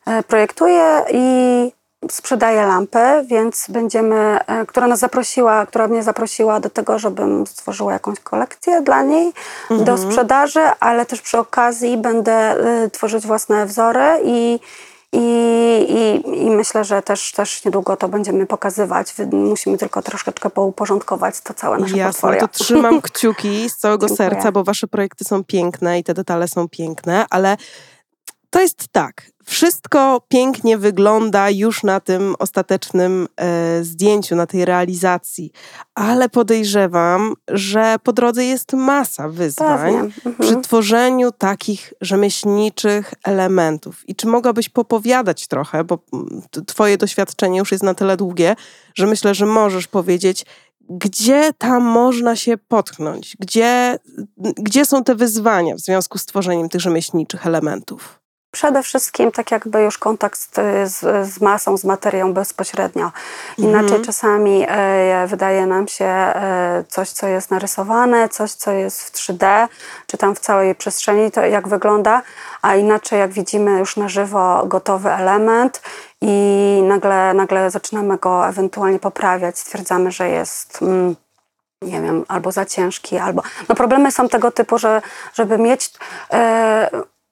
e, projektuje i sprzedaje lampy, więc będziemy, e, która nas zaprosiła, która mnie zaprosiła do tego, żebym stworzyła jakąś kolekcję dla niej do sprzedaży, ale też przy okazji będę e, tworzyć własne wzory i i, i, I myślę, że też, też niedługo to będziemy pokazywać. Musimy tylko troszeczkę pouporządkować to całe nasze Jasne, portfolio. to trzymam kciuki z całego Dziękuję. serca, bo wasze projekty są piękne i te detale są piękne, ale to jest tak. Wszystko pięknie wygląda już na tym ostatecznym e, zdjęciu, na tej realizacji, ale podejrzewam, że po drodze jest masa wyzwań. Mhm. przy tworzeniu takich rzemieślniczych elementów. I czy mogłabyś popowiadać trochę, bo mm, twoje doświadczenie już jest na tyle długie, że myślę, że możesz powiedzieć, gdzie tam można się potknąć, gdzie, gdzie są te wyzwania w związku z tworzeniem tych rzemieślniczych elementów. Przede wszystkim tak jakby już kontakt z, z, z masą, z materią bezpośrednio. Inaczej Mhm. czasami e, wydaje nam się e, coś, co jest narysowane, coś, co jest w 3D, czy tam w całej przestrzeni, to jak wygląda, a inaczej jak widzimy już na żywo gotowy element i nagle, nagle zaczynamy go ewentualnie poprawiać, stwierdzamy, że jest... Mm, nie wiem, albo za ciężki, albo. No problemy są tego typu, że żeby mieć. E,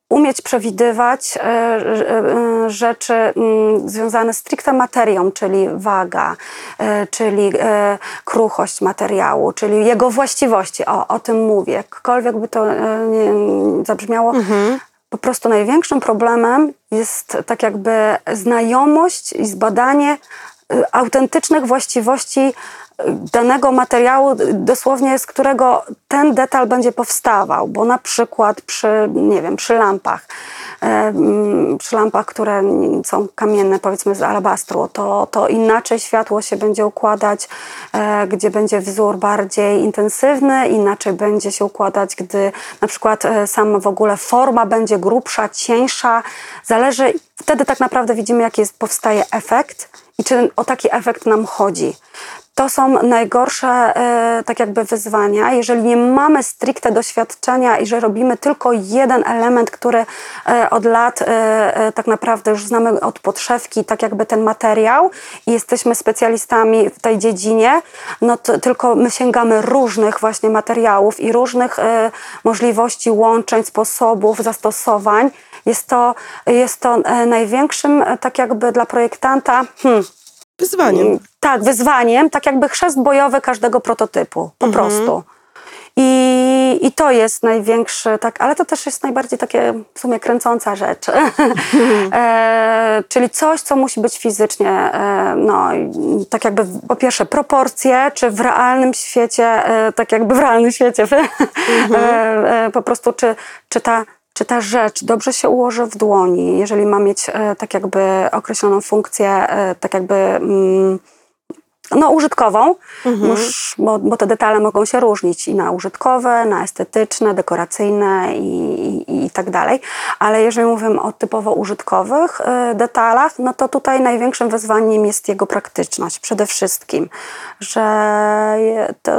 umieć przewidywać e, e, rzeczy mm, związane stricte materią, czyli waga, e, czyli e, kruchość materiału, czyli jego właściwości. O, o tym mówię. Jakkolwiek by to e, nie zabrzmiało, po prostu największym problemem jest tak jakby znajomość i zbadanie autentycznych właściwości danego materiału, dosłownie z którego ten detal będzie powstawał, bo na przykład przy, nie wiem, przy lampach, e, mm, przy lampach, które są kamienne, powiedzmy z alabastru, to, to inaczej światło się będzie układać, e, gdzie będzie wzór bardziej intensywny, inaczej będzie się układać, gdy na przykład e, sama w ogóle forma będzie grubsza, cieńsza. Zależy, wtedy tak naprawdę widzimy, jaki jest, powstaje efekt i czy o taki efekt nam chodzi. To są najgorsze e, tak jakby wyzwania. Jeżeli nie mamy stricte doświadczenia i że robimy tylko jeden element, który e, od lat e, tak naprawdę już znamy od podszewki, tak jakby ten materiał i jesteśmy specjalistami w tej dziedzinie, no tylko my sięgamy różnych właśnie materiałów i różnych możliwości łączeń, sposobów, zastosowań. Jest to, jest to największym tak jakby dla projektanta hmm, Wyzwaniem. tak, wyzwaniem, tak jakby chrzest bojowy każdego prototypu, po prostu. I, I to jest największy, tak, ale to też jest najbardziej takie w sumie kręcąca rzecz. e, czyli coś, co musi być fizycznie, e, no tak jakby po pierwsze proporcje, czy w realnym świecie, e, tak jakby w realnym świecie, e, e, po prostu czy, czy ta czy ta rzecz dobrze się ułoży w dłoni, jeżeli ma mieć e, tak jakby określoną funkcję, e, tak jakby mm, no, użytkową, Musz, bo, bo te detale mogą się różnić i na użytkowe, na estetyczne, dekoracyjne i, i, i tak dalej. Ale jeżeli mówimy o typowo użytkowych e, detalach, no to tutaj największym wyzwaniem jest jego praktyczność przede wszystkim, że to,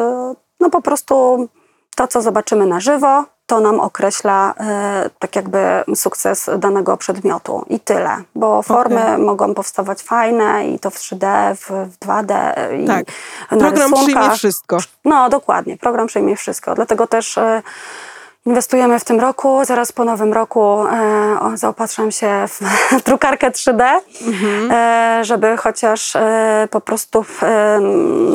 no po prostu to, co zobaczymy na żywo, to nam określa e, tak jakby sukces danego przedmiotu i tyle. Bo formy mogą powstawać fajne i to w 3D, w, w 2D i Tak. Program przyjmie wszystko. No, dokładnie. Program przyjmie wszystko. Dlatego też e, inwestujemy w tym roku. Zaraz po nowym roku e, zaopatrzam się w drukarkę 3D, e, żeby chociaż e, po prostu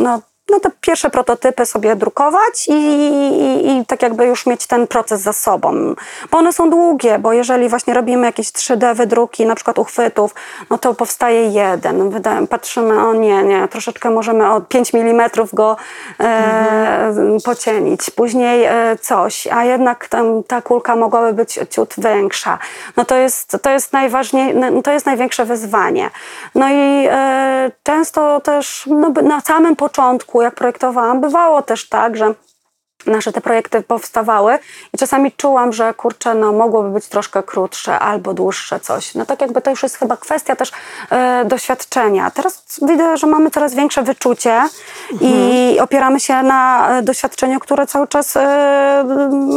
no, no te pierwsze prototypy sobie drukować i, i, i tak jakby już mieć ten proces za sobą. Bo one są długie, bo jeżeli właśnie robimy jakieś 3D wydruki, na przykład uchwytów, no to powstaje jeden. Wydaje, patrzymy, o nie, nie, troszeczkę możemy o 5 mm go e, pocienić. Później e, coś, a jednak tam ta kulka mogłaby być ciut większa. No to jest, to jest najważniej, no to jest największe wyzwanie. No i e, często też no, na samym początku, jak projektowałam, bywało też tak, że nasze te projekty powstawały i czasami czułam, że kurczę, no mogłoby być troszkę krótsze albo dłuższe coś. No tak jakby to już jest chyba kwestia też e, doświadczenia. Teraz widzę, że mamy coraz większe wyczucie i opieramy się na e, doświadczeniu, które cały czas e,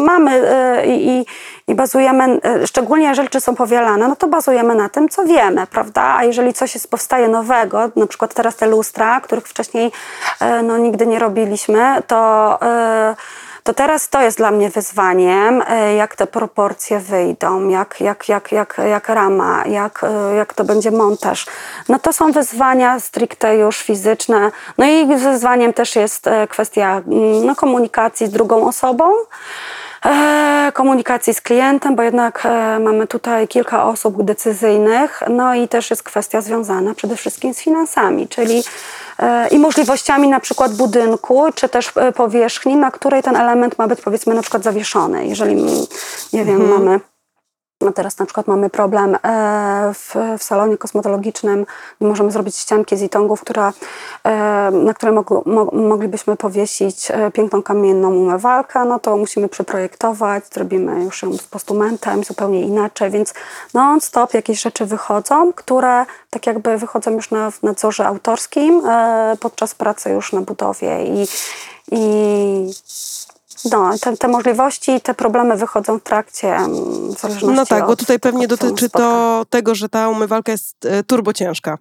mamy i, i, i bazujemy, e, szczególnie jeżeli rzeczy są powielane, no to bazujemy na tym, co wiemy, prawda? A jeżeli coś jest, powstaje nowego, na przykład teraz te lustra, których wcześniej e, no, nigdy nie robiliśmy, to e, to teraz to jest dla mnie wyzwaniem, jak te proporcje wyjdą, jak, jak, jak, jak, jak rama, jak, jak to będzie montaż. No to są wyzwania stricte już fizyczne. No i wyzwaniem też jest kwestia mm, no, komunikacji z drugą osobą. E, komunikacji z klientem, bo jednak e, mamy tutaj kilka osób decyzyjnych, no i też jest kwestia związana przede wszystkim z finansami, czyli e, i możliwościami na przykład budynku, czy też powierzchni, na której ten element ma być powiedzmy na przykład zawieszony. Jeżeli, nie wiem, mamy no teraz na przykład mamy problem e, w, w salonie kosmetologicznym. Nie możemy zrobić ścianki z itongów, która, e, na której moglibyśmy powiesić e, piękną kamienną umywalkę. No to musimy przeprojektować, zrobimy już ją z postumentem zupełnie inaczej, więc non-stop jakieś rzeczy wychodzą, które tak jakby wychodzą już na, w nadzorze autorskim podczas pracy już na budowie i, i no, te, te możliwości, te problemy wychodzą w trakcie, w zależności No tak, bo od tutaj pewnie dotyczy to tego, że ta umywalka jest e, turbo ciężka.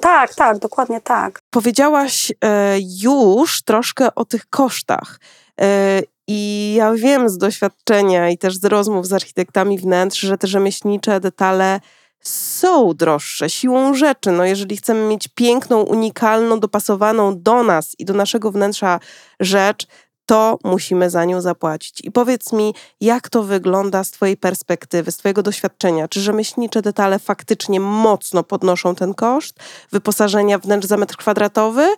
Tak, tak, dokładnie tak. Powiedziałaś e, już troszkę o tych kosztach. E, I ja wiem z doświadczenia i też z rozmów z architektami wnętrz, że te rzemieślnicze detale są droższe siłą rzeczy. No jeżeli chcemy mieć piękną, unikalną, dopasowaną do nas i do naszego wnętrza rzecz, to musimy za nią zapłacić. I powiedz mi, jak to wygląda z Twojej perspektywy, z Twojego doświadczenia? Czy rzemieślnicze detale faktycznie mocno podnoszą ten koszt wyposażenia wnętrz za metr kwadratowy?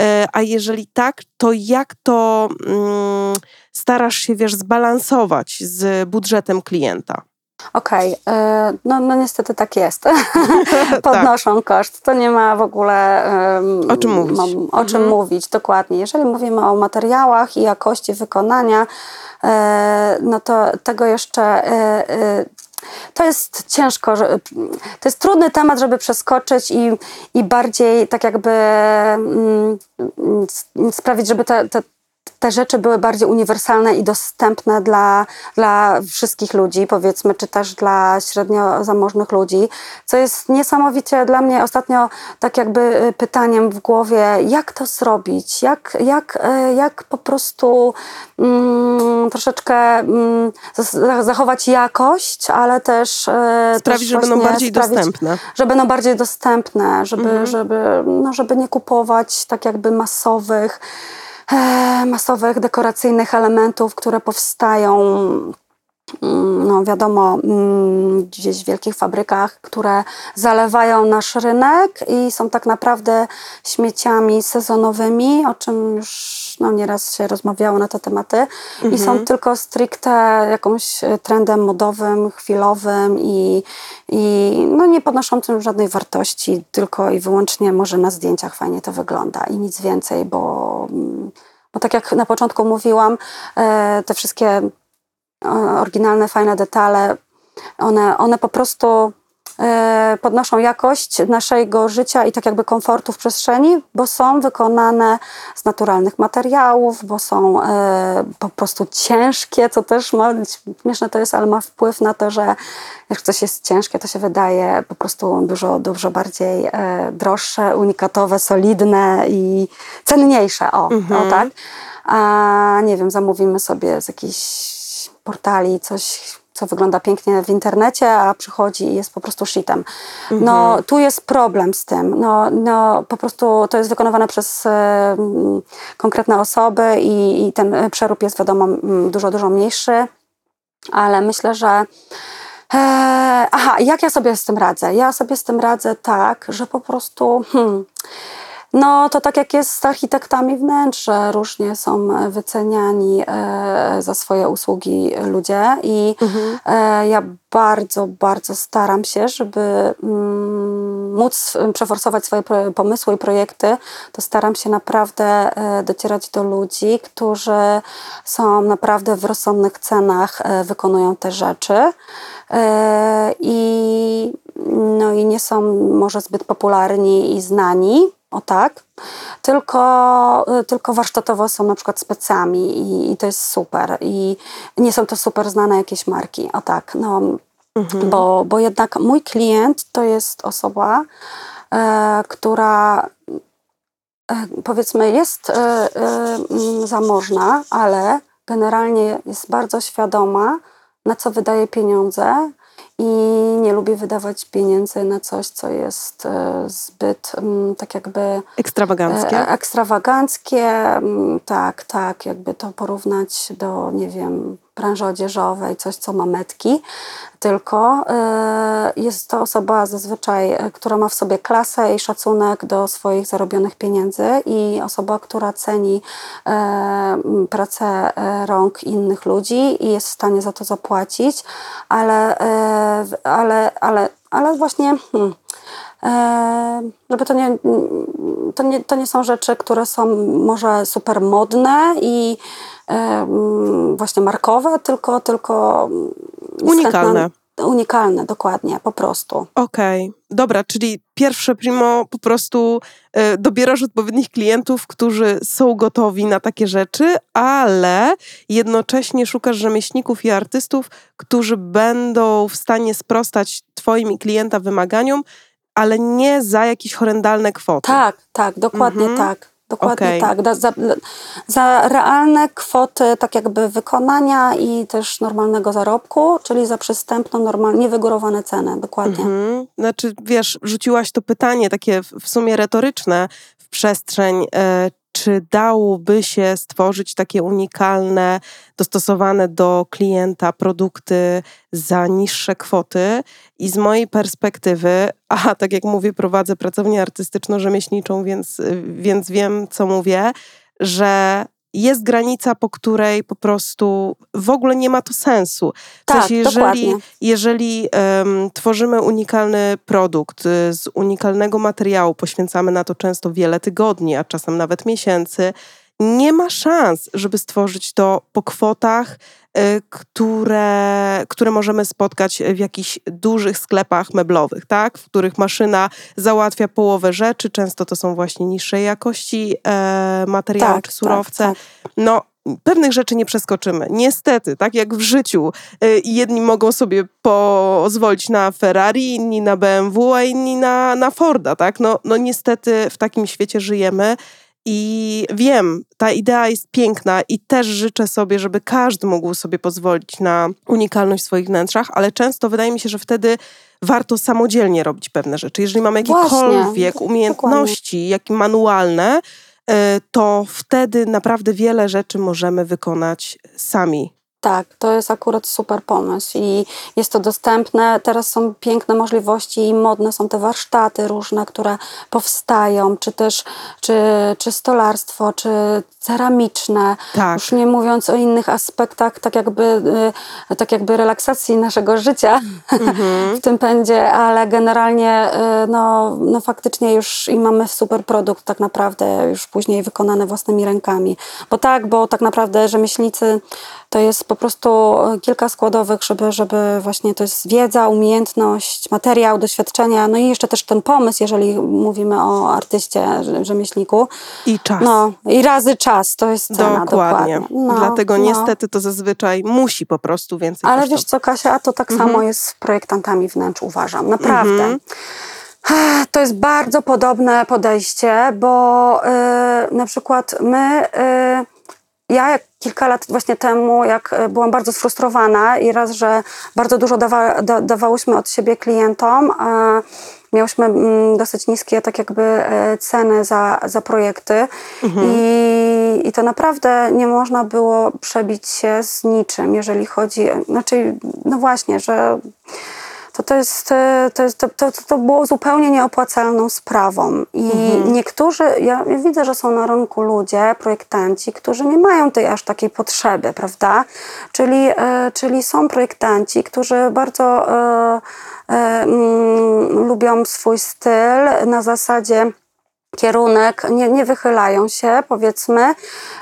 E, A jeżeli tak, to jak to mm, starasz się, wiesz, zbalansować z budżetem klienta? Okej, e, no, no niestety tak jest. Podnoszą koszt. To nie ma w ogóle em, O czym mówić. mo- o czym Mhm. mówić, dokładnie. Jeżeli mówimy o materiałach i jakości wykonania, e, no to tego jeszcze e, e, to jest ciężko, że, to jest trudny temat, żeby przeskoczyć i, i bardziej tak jakby mm, mm, sprawić, żeby te, te, te rzeczy były bardziej uniwersalne i dostępne dla, dla wszystkich ludzi, powiedzmy, czy też dla średnio zamożnych ludzi, co jest niesamowicie dla mnie ostatnio tak jakby y, pytaniem w głowie, jak to zrobić, jak, jak, y, jak po prostu mm, troszeczkę mm, zachować jakość, ale też y, sprawić, że będą bardziej sprawić, dostępne. Że będą bardziej dostępne, żeby, mhm. żeby, no, żeby nie kupować tak jakby masowych masowych, dekoracyjnych elementów, które powstają mm, no wiadomo, mm, gdzieś w wielkich fabrykach, które zalewają nasz rynek i są tak naprawdę śmieciami sezonowymi, o czym już no, nieraz się rozmawiało na te tematy mhm. i są mhm. tylko stricte jakąś trendem modowym, chwilowym i, i no, nie podnoszącym żadnej wartości, tylko i wyłącznie może na zdjęciach fajnie to wygląda i nic więcej, bo, bo tak jak na początku mówiłam, e, te wszystkie e, oryginalne, fajne detale, one, one po prostu E, podnoszą jakość naszego życia i tak jakby komfortu w przestrzeni, bo są wykonane z naturalnych materiałów, bo są e, po prostu ciężkie, co też ma, śmieszne to jest, ale ma wpływ na to, że jak coś jest ciężkie, to się wydaje po prostu dużo, dużo bardziej e, droższe, unikatowe, solidne i cenniejsze. O, mhm. o tak. A nie wiem, zamówimy sobie z jakichś portali coś co wygląda pięknie w internecie, a przychodzi i jest po prostu shitem. Mhm. No, tu jest problem z tym. No, no, po prostu to jest wykonywane przez e, konkretne osoby i, i, ten przerób jest wiadomo dużo, dużo mniejszy, ale myślę, że e, aha, jak ja sobie z tym radzę? Ja sobie z tym radzę tak, że po prostu hmm, no to tak jak jest z architektami wnętrz, że różnie są wyceniani e, za swoje usługi ludzie i mhm. e, ja bardzo, bardzo staram się, żeby mm, móc przeforsować swoje pomysły i projekty, to staram się naprawdę e, docierać do ludzi, którzy są naprawdę w rozsądnych cenach, wykonują te rzeczy. I, no i nie są może zbyt popularni i znani, o tak, tylko, y, tylko warsztatowo są na przykład specami i, i, to jest super. I nie są to super znane jakieś marki, o tak, no, mhm. bo, bo jednak mój klient to jest osoba, e, która e, powiedzmy jest e, e, zamożna, ale generalnie jest bardzo świadoma, na co wydaje pieniądze, i nie lubię wydawać pieniędzy na coś, co jest e, zbyt mm, tak jakby ekstrawaganckie. E, ekstrawaganckie, mm, tak, tak, jakby to porównać do, nie wiem, branży odzieżowej, coś, co ma metki, tylko e, jest to osoba zazwyczaj, która ma w sobie klasę i szacunek do swoich zarobionych pieniędzy i osoba, która ceni pracę rąk innych ludzi i jest w stanie za to zapłacić, ale, ale, ale, ale właśnie. Hmm, żeby to nie, to nie, to nie są rzeczy, które są może super modne i właśnie markowe, tylko, tylko unikalne. Unikalne, dokładnie, po prostu. Okej, okay. dobra, czyli pierwsze primo po prostu y, dobierasz odpowiednich klientów, którzy są gotowi na takie rzeczy, ale jednocześnie szukasz rzemieślników i artystów, którzy będą w stanie sprostać twoim i klienta wymaganiom, ale nie za jakieś horrendalne kwoty. Tak, tak, dokładnie mhm. tak. Dokładnie okay. tak. Za, za, realne kwoty tak jakby wykonania i też normalnego zarobku, czyli za przystępną, normalnie niewygórowane ceny, dokładnie. Mhm. Znaczy, wiesz, rzuciłaś to pytanie takie w sumie retoryczne w przestrzeń, e, czy dałoby się stworzyć takie unikalne, dostosowane do klienta produkty za niższe kwoty. I z mojej perspektywy, a tak jak mówię, prowadzę pracownię artystyczno-rzemieślniczą, więc, więc wiem, co mówię, że jest granica, po której po prostu w ogóle nie ma to sensu. W tak, sensie, jeżeli, jeżeli um, tworzymy unikalny produkt y, z unikalnego materiału, poświęcamy na to często wiele tygodni, a czasem nawet miesięcy, nie ma szans, żeby stworzyć to po kwotach, które, które możemy spotkać w jakichś dużych sklepach meblowych, tak? w których maszyna załatwia połowę rzeczy. Często to są właśnie niższej jakości e, materiały Tak, czy surowce. tak, No, pewnych rzeczy nie przeskoczymy. Niestety, tak jak w życiu. Y, Jedni mogą sobie pozwolić na Ferrari, inni na BMW, a inni na, na Forda, tak? No, no niestety w takim świecie żyjemy. I wiem, ta idea jest piękna i też życzę sobie, żeby każdy mógł sobie pozwolić na unikalność w swoich wnętrzach, ale często wydaje mi się, że wtedy warto samodzielnie robić pewne rzeczy. Jeżeli mamy Właśnie, jakiekolwiek d- umiejętności, jak i manualne, y, to wtedy naprawdę wiele rzeczy możemy wykonać sami. Tak, to jest akurat super pomysł i jest to dostępne. Teraz są piękne możliwości i modne są te warsztaty różne, które powstają, czy też czy, czy stolarstwo, czy ceramiczne. Tak. Już nie mówiąc o innych aspektach, tak jakby, y, tak jakby relaksacji naszego życia Mhm. w tym pędzie, ale generalnie y, no, no faktycznie już i mamy super produkt tak naprawdę już później wykonany własnymi rękami. Bo tak, bo tak naprawdę rzemieślnicy to jest po prostu y, kilka składowych, żeby, żeby właśnie to jest wiedza, umiejętność, materiał, doświadczenia, no i jeszcze też ten pomysł, jeżeli mówimy o artyście, rze- rzemieślniku. I czas. No i razy czas, to jest cena, Dokładnie. dokładnie. No, Dlatego no. niestety to zazwyczaj musi po prostu więcej Ale kosztować. wiesz co, Kasia, to tak Mhm. samo jest z projektantami wnętrz, uważam. Naprawdę. To jest bardzo podobne podejście, bo y, na przykład my, y, ja kilka lat właśnie temu, jak y, byłam bardzo sfrustrowana i raz, że bardzo dużo dawa, da, dawałyśmy od siebie klientom, a miałyśmy mm, dosyć niskie tak jakby e, ceny za, za projekty. I, i to naprawdę nie można było przebić się z niczym, jeżeli chodzi, znaczy no właśnie, że to, to, jest, e, to, jest, to, to, to było zupełnie nieopłacalną sprawą. I niektórzy, ja widzę, że są na rynku ludzie, projektanci, którzy nie mają tej aż takiej potrzeby, prawda? Czyli, e, czyli są projektanci, którzy bardzo e, e, mm, lubią swój styl na zasadzie kierunek, nie, nie wychylają się, powiedzmy,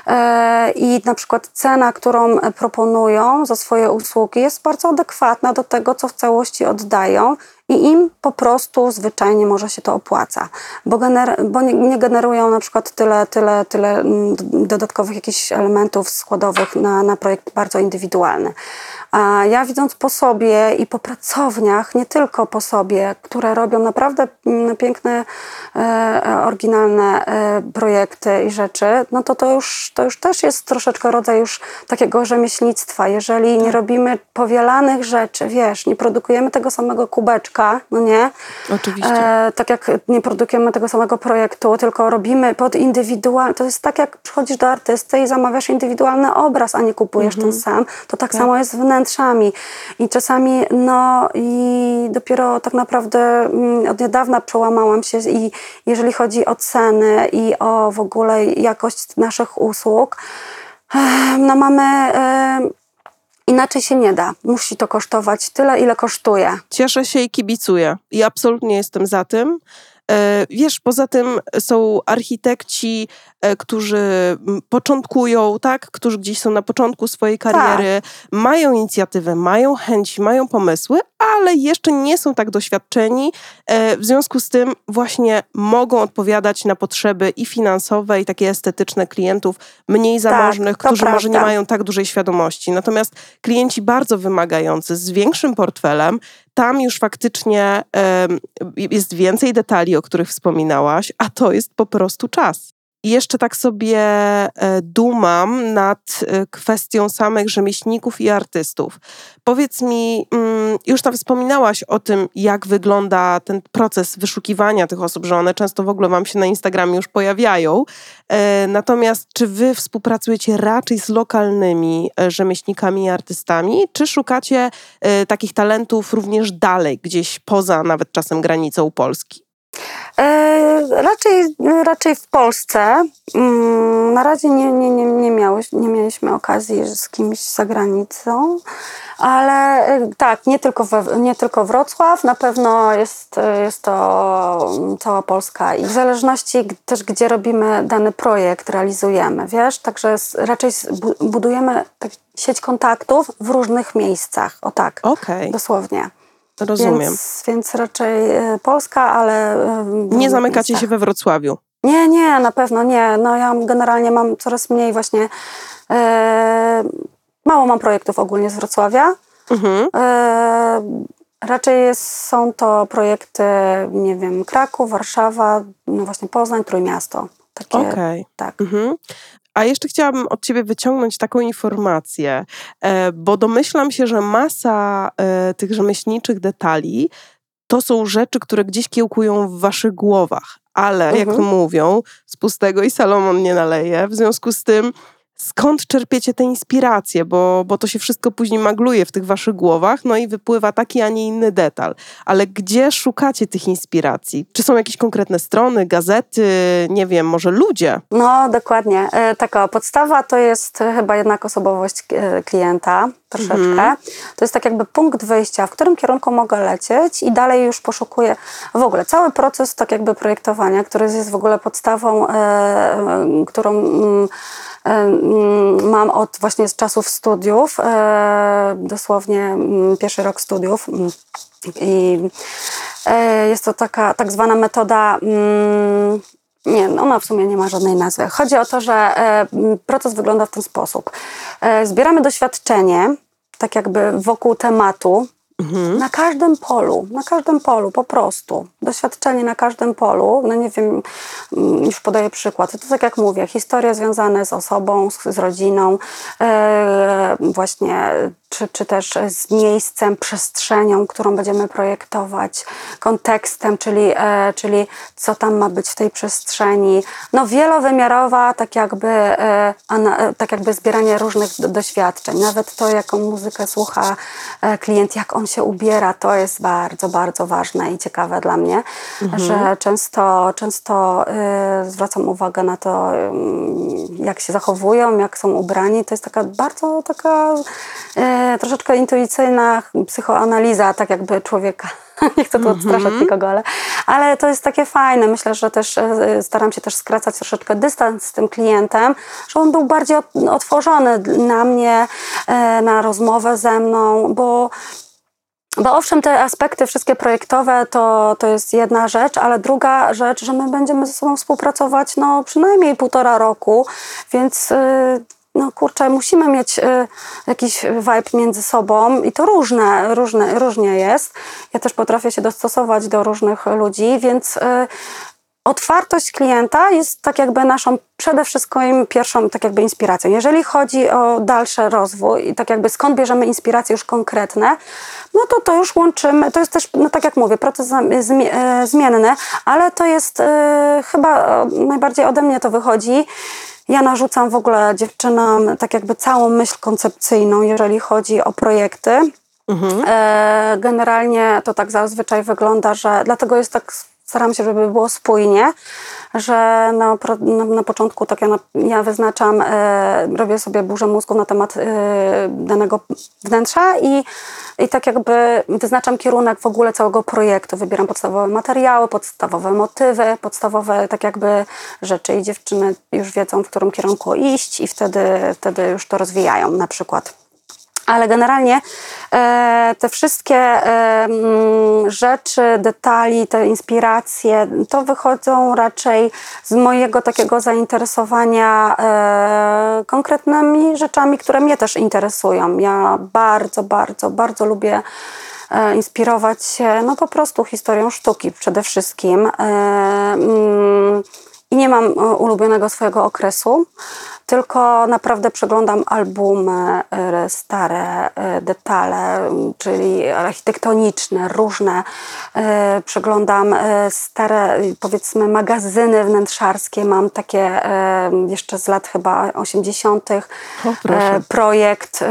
e, i na przykład cena, którą proponują za swoje usługi, jest bardzo adekwatna do tego, co w całości oddają. I im po prostu zwyczajnie może się to opłaca, bo, gener- bo nie, nie generują na przykład tyle, tyle, tyle mm, dodatkowych jakichś elementów składowych na, na projekt bardzo indywidualny. A ja widząc po sobie i po pracowniach, nie tylko po sobie, które robią naprawdę mm, piękne, e, oryginalne e, projekty i rzeczy, no to to już, to już też jest troszeczkę rodzaj już takiego rzemieślnictwa. Jeżeli nie robimy powielanych rzeczy, wiesz, nie produkujemy tego samego kubeczka, no nie? Oczywiście. E, tak jak nie produkujemy tego samego projektu, tylko robimy pod indywidualny. To jest tak, jak przychodzisz do artysty i zamawiasz indywidualny obraz, a nie kupujesz ten sam. To tak, samo jest z wnętrzami. I czasami, no i dopiero tak naprawdę mm, od niedawna przełamałam się i jeżeli chodzi o ceny i o w ogóle jakość naszych usług, no mamy. Inaczej się nie da. Musi to kosztować tyle, ile kosztuje. Cieszę się i kibicuję. I absolutnie jestem za tym. E, Wiesz, poza tym są architekci, e, którzy początkują, tak? Którzy gdzieś są na początku swojej kariery, mają inicjatywę, mają chęci, mają pomysły, ale jeszcze nie są tak doświadczeni. E, W związku z tym właśnie mogą odpowiadać na potrzeby i finansowe, i takie estetyczne klientów mniej zamożnych, to którzy może nie prawda. mają tak dużej świadomości. Natomiast klienci bardzo wymagający, z większym portfelem, tam już faktycznie jest więcej detali, o których wspominałaś, a to jest po prostu czas. I jeszcze tak sobie e, dumam nad e, kwestią samych rzemieślników i artystów. Powiedz mi, mm, już tam wspominałaś o tym, jak wygląda ten proces wyszukiwania tych osób, że one często w ogóle wam się na Instagramie już pojawiają. E, Natomiast czy wy współpracujecie raczej z lokalnymi rzemieślnikami i artystami, czy szukacie takich talentów również dalej, gdzieś poza nawet czasem granicą Polski? E, raczej, raczej w Polsce. Mm, na razie nie, nie, nie, nie, miałeś, nie mieliśmy okazji z kimś za granicą, ale e, tak, nie tylko, we, nie tylko Wrocław, na pewno jest, jest to cała Polska i w zależności też, gdzie robimy dany projekt, realizujemy, wiesz, także raczej budujemy tak, sieć kontaktów w różnych miejscach, o tak, Okej, dosłownie. Rozumiem. Więc, więc raczej e, Polska, ale. e, Nie zamykacie się we Wrocławiu. Nie, nie, na pewno nie. No ja generalnie mam coraz mniej właśnie. E, mało mam projektów ogólnie z Wrocławia. Mhm. Raczej jest, są to projekty, nie wiem, Kraków, Warszawa, no właśnie Poznań, Trójmiasto. Takie, Okej. tak. Mhm. A jeszcze chciałabym od Ciebie wyciągnąć taką informację, e, bo domyślam się, że masa e, tych rzemieślniczych detali to są rzeczy, które gdzieś kiełkują w Waszych głowach, ale jak to Mhm. mówią, z pustego i Salomon nie naleje. W związku z tym, skąd czerpiecie te inspiracje, bo, bo to się wszystko później magluje w tych Waszych głowach, no i wypływa taki, a nie inny detal. Ale gdzie szukacie tych inspiracji? Czy są jakieś konkretne strony, gazety, nie wiem, może ludzie? No, dokładnie. E, Taka podstawa to jest e, chyba jednak osobowość e, klienta troszeczkę. Mhm. To jest tak jakby punkt wyjścia, w którym kierunku mogę lecieć i dalej już poszukuję w ogóle cały proces tak jakby projektowania, który jest w ogóle podstawą, którą mm, mam od właśnie z czasów studiów, e, dosłownie mm, pierwszy rok studiów. I e, jest to taka tak zwana metoda mm, nie, ona w sumie nie ma żadnej nazwy. Chodzi o to, że e, proces wygląda w ten sposób. Zbieramy doświadczenie, tak jakby wokół tematu, na każdym polu, na każdym polu po prostu. Doświadczenie na każdym polu. No nie wiem, mm, już podaję przykład. To tak jak mówię, historie związane z osobą, z, z rodziną, e, właśnie, czy, czy też z miejscem, przestrzenią, którą będziemy projektować, kontekstem, czyli, e, czyli co tam ma być w tej przestrzeni. No wielowymiarowa, tak jakby, e, ana, e, tak jakby zbieranie różnych do, doświadczeń. Nawet to, jaką muzykę słucha e, klient, jak on się ubiera, to jest bardzo, bardzo ważne i ciekawe dla mnie, że często, często e, zwracam uwagę na to, mm, jak się zachowują, jak są ubrani. To jest taka bardzo taka e, troszeczkę intuicyjna psychoanaliza, tak jakby człowieka. Nie chcę tu odstraszać nikogo, ale, ale to jest takie fajne. Myślę, że też e, staram się też skracać troszeczkę dystans z tym klientem, że on był bardziej ot- otworzony na mnie, e, na rozmowę ze mną, bo bo owszem, te aspekty wszystkie projektowe to, to jest jedna rzecz, ale druga rzecz, że my będziemy ze sobą współpracować no, przynajmniej półtora roku, więc yy, no kurczę, musimy mieć yy, jakiś vibe między sobą i to różne, różne, różnie jest. Ja też potrafię się dostosować do różnych ludzi, więc yy, otwartość klienta jest tak jakby naszą przede wszystkim pierwszą tak jakby inspiracją. Jeżeli chodzi o dalszy rozwój i tak jakby skąd bierzemy inspiracje już konkretne, no to to już łączymy, to jest też, no tak jak mówię, proces zmi- e, zmienny, ale to jest e, chyba najbardziej ode mnie to wychodzi. Ja narzucam w ogóle dziewczynom tak jakby całą myśl koncepcyjną, jeżeli chodzi o projekty. E, Generalnie to tak zazwyczaj wygląda, że dlatego jest tak, staram się, żeby było spójnie, że na, na, na początku tak ja, ja wyznaczam, e, robię sobie burzę mózgu na temat e, danego wnętrza i, i tak jakby wyznaczam kierunek w ogóle całego projektu. Wybieram podstawowe materiały, podstawowe motywy, podstawowe tak jakby rzeczy i dziewczyny już wiedzą, w którym kierunku iść i wtedy, wtedy już to rozwijają na przykład. Ale generalnie e, te wszystkie rzeczy, detali, te inspiracje, to wychodzą raczej z mojego takiego zainteresowania e, konkretnymi rzeczami, które mnie też interesują. Ja bardzo, bardzo, bardzo lubię e, inspirować się no po prostu historią sztuki przede wszystkim. E, mm, i nie mam e, ulubionego swojego okresu, tylko naprawdę przeglądam albumy, e, stare e, detale, czyli architektoniczne, różne. Przeglądam stare, powiedzmy, magazyny wnętrzarskie. Mam takie jeszcze z lat chyba 80. O, projekt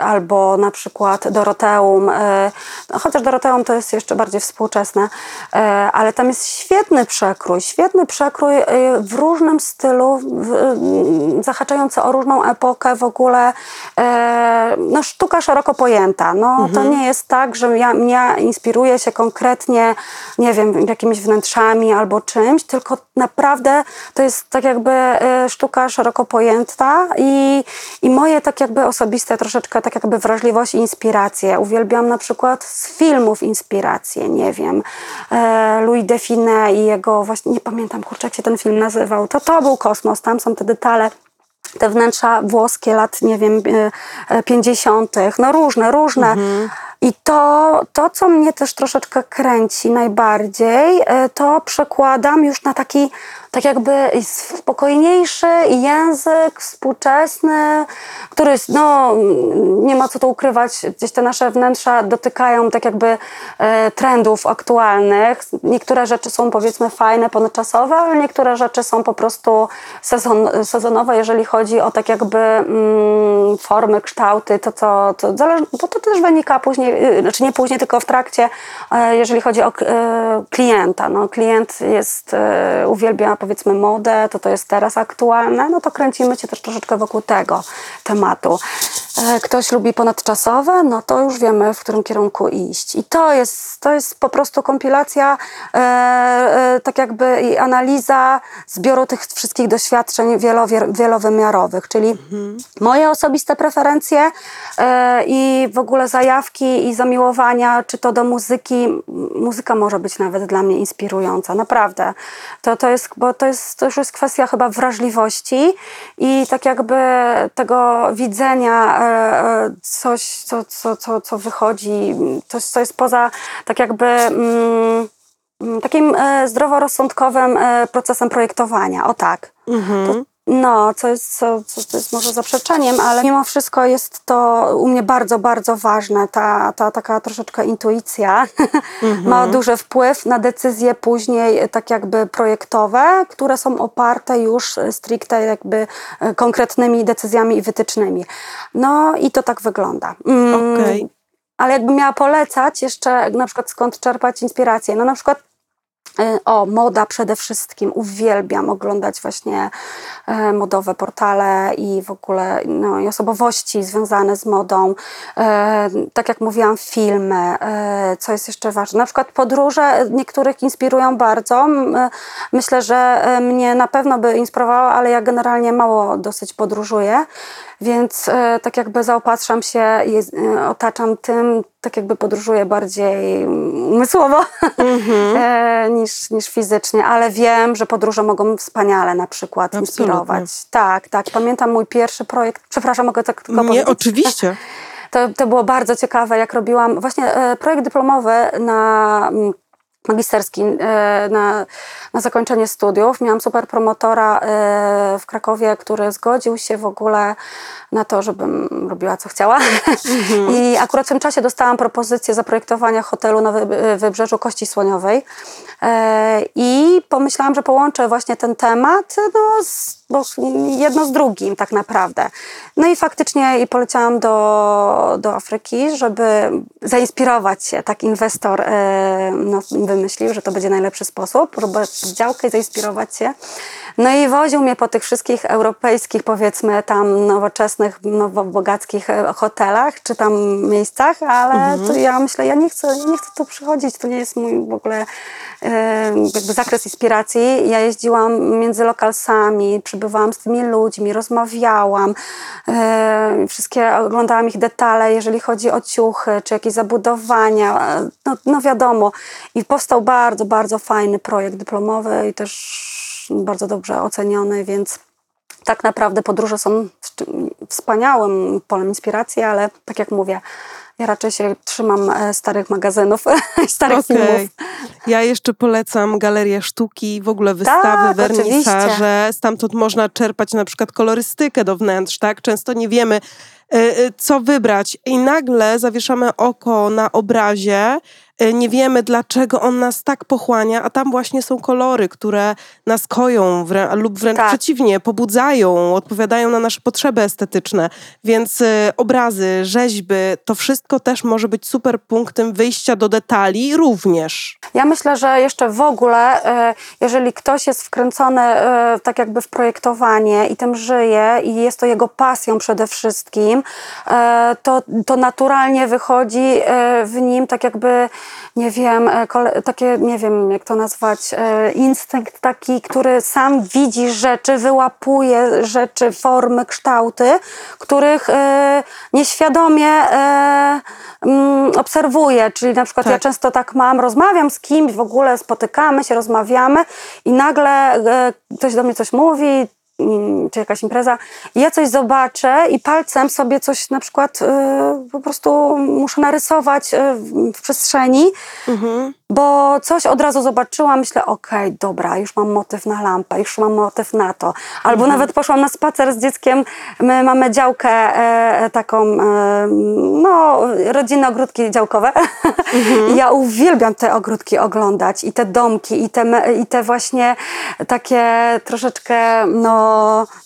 albo na przykład Doroteum. No, chociaż Doroteum to jest jeszcze bardziej współczesne, ale tam jest świetny przekrój, świetny przekrój w różnym stylu, zahaczający o różną epokę w ogóle. e, No, sztuka szeroko pojęta. No, To nie jest tak, że ja, mnie inspiruje się konkretnie, nie wiem, jakimiś wnętrzami albo czymś, tylko naprawdę to jest tak jakby e, sztuka szeroko pojęta i, i moje tak jakby osobiste troszeczkę tak jakby wrażliwość i inspiracje. Uwielbiam na przykład z filmów inspiracje, nie wiem, e, Louis Define i jego właśnie, nie pamiętam kurczę jak się ten film nazywał, to to był kosmos, tam są te detale te wnętrza włoskie lat, nie wiem, e, e, 50., no różne, różne. I to, to, co mnie też troszeczkę kręci najbardziej, e, to przekładam już na taki, tak jakby spokojniejszy język współczesny, który, no, nie ma co tu ukrywać, gdzieś te nasze wnętrza dotykają tak jakby e, trendów aktualnych. Niektóre rzeczy są powiedzmy fajne, ponadczasowe, ale niektóre rzeczy są po prostu sezon, sezonowe, jeżeli chodzi o tak jakby mm, formy, kształty, to co, to bo to też wynika później, y, znaczy nie później, tylko w trakcie, e, jeżeli chodzi o e, klienta. No, klient jest, uwielbia powiedzmy modę, to to jest teraz aktualne, no to kręcimy się też troszeczkę wokół tego tematu. E, Ktoś lubi ponadczasowe, no to już wiemy, w którym kierunku iść. I to jest, to jest po prostu kompilacja, e, e, tak jakby i analiza zbioru tych wszystkich doświadczeń wielowymiarowych, czyli moje osobiste preferencje i w ogóle zajawki i zamiłowania, czy to do muzyki. Muzyka może być nawet dla mnie inspirująca, naprawdę. To, to, jest, bo to, jest, to już jest kwestia chyba wrażliwości i tak jakby tego widzenia e, e, coś, co, co, co, co wychodzi, coś, co jest poza tak jakby mm, mm, takim e, zdroworozsądkowym procesem projektowania. O tak. Mhm. No, co jest, co, co jest może zaprzeczeniem, ale mimo wszystko jest to u mnie bardzo, bardzo ważne. Ta, ta taka troszeczkę intuicja ma duży wpływ na decyzje później tak jakby projektowe, które są oparte już stricte jakby e, konkretnymi decyzjami i wytycznymi. No i to tak wygląda. Mm, Okej. Ale jakbym miała polecać jeszcze na przykład skąd czerpać inspirację, no na przykład O, moda przede wszystkim. Uwielbiam oglądać właśnie e, modowe portale i w ogóle no, i osobowości związane z modą. E, tak jak mówiłam, filmy. E, co jest jeszcze ważne? Na przykład podróże niektórych inspirują bardzo. E, Myślę, że e, mnie na pewno by inspirowało, ale ja generalnie mało dosyć podróżuję. Więc e, tak jakby zaopatrzam się i e, otaczam tym, tak jakby podróżuję bardziej mm, umysłowo e, niż, niż fizycznie, ale wiem, że podróże mogą wspaniale na przykład Absolutnie. inspirować. Tak, tak. Pamiętam mój pierwszy projekt, przepraszam, mogę tak tylko Nie, powiedzieć? oczywiście. To, to było bardzo ciekawe, jak robiłam właśnie projekt dyplomowy na magisterski e, na, na zakończenie studiów. Miałam super promotora e, w Krakowie, który zgodził się w ogóle na to, żebym robiła co chciała. I akurat w tym czasie dostałam propozycję zaprojektowania hotelu na wy, Wybrzeżu Kości Słoniowej. E, I pomyślałam, że połączę właśnie ten temat no, z, bo jedno z drugim tak naprawdę. No i faktycznie i poleciałam do, do Afryki, żeby zainspirować się. Tak inwestor e, no, wymyślił, że to będzie najlepszy sposób, robić działkę i zainspirować się. No i woził mnie po tych wszystkich europejskich, powiedzmy tam nowoczesnych, nowobogackich e, hotelach, czy tam miejscach, ale to ja myślę, ja nie chcę, nie chcę tu przychodzić, to nie jest mój w ogóle e, jakby zakres inspiracji. Ja jeździłam między lokalsami, przybywałam z tymi ludźmi, rozmawiałam, e, wszystkie oglądałam ich detale, jeżeli chodzi o ciuchy, czy jakieś zabudowania, no, no wiadomo. I powstał bardzo, bardzo fajny projekt dyplomowy i też bardzo dobrze oceniony, więc tak naprawdę podróże są wspaniałym polem inspiracji, ale tak jak mówię, Ja raczej się trzymam e, starych magazynów, starych Okej. filmów. Ja jeszcze polecam galerię sztuki, w ogóle wystawy, Tak, wernisaże. Stamtąd można czerpać na przykład kolorystykę do wnętrz, tak? Często nie wiemy, y, y, co wybrać i nagle zawieszamy oko na obrazie, nie wiemy dlaczego on nas tak pochłania, a tam właśnie są kolory, które nas koją wrę- lub wręcz Tak. przeciwnie, pobudzają, odpowiadają na nasze potrzeby estetyczne. Więc y, obrazy, rzeźby, to wszystko też może być super punktem wyjścia do detali również. Ja myślę, że jeszcze w ogóle, e, jeżeli ktoś jest wkręcony e, tak jakby w projektowanie i tym żyje i jest to jego pasją przede wszystkim, e, to, to naturalnie wychodzi e, w nim tak jakby, nie wiem, e, takie, nie wiem jak to nazwać, e, instynkt taki, który sam widzi rzeczy, wyłapuje rzeczy, formy, kształty, których e, nieświadomie mm, obserwuje, czyli na przykład ja Tak. często tak mam, rozmawiam z kimś, w ogóle spotykamy się, rozmawiamy i nagle ktoś do mnie coś mówi, czy jakaś impreza, i ja coś zobaczę i palcem sobie coś na przykład e, po prostu muszę narysować e, w- przestrzeni, Mhm. bo coś od razu zobaczyłam, myślę, okej, dobra, już mam motyw na lampę, już mam motyw na to. Albo nawet poszłam na spacer z dzieckiem, my mamy działkę e, taką, e, no, rodzinne ogródki działkowe. I ja uwielbiam te ogródki oglądać i te domki, i te, i te właśnie takie troszeczkę, no,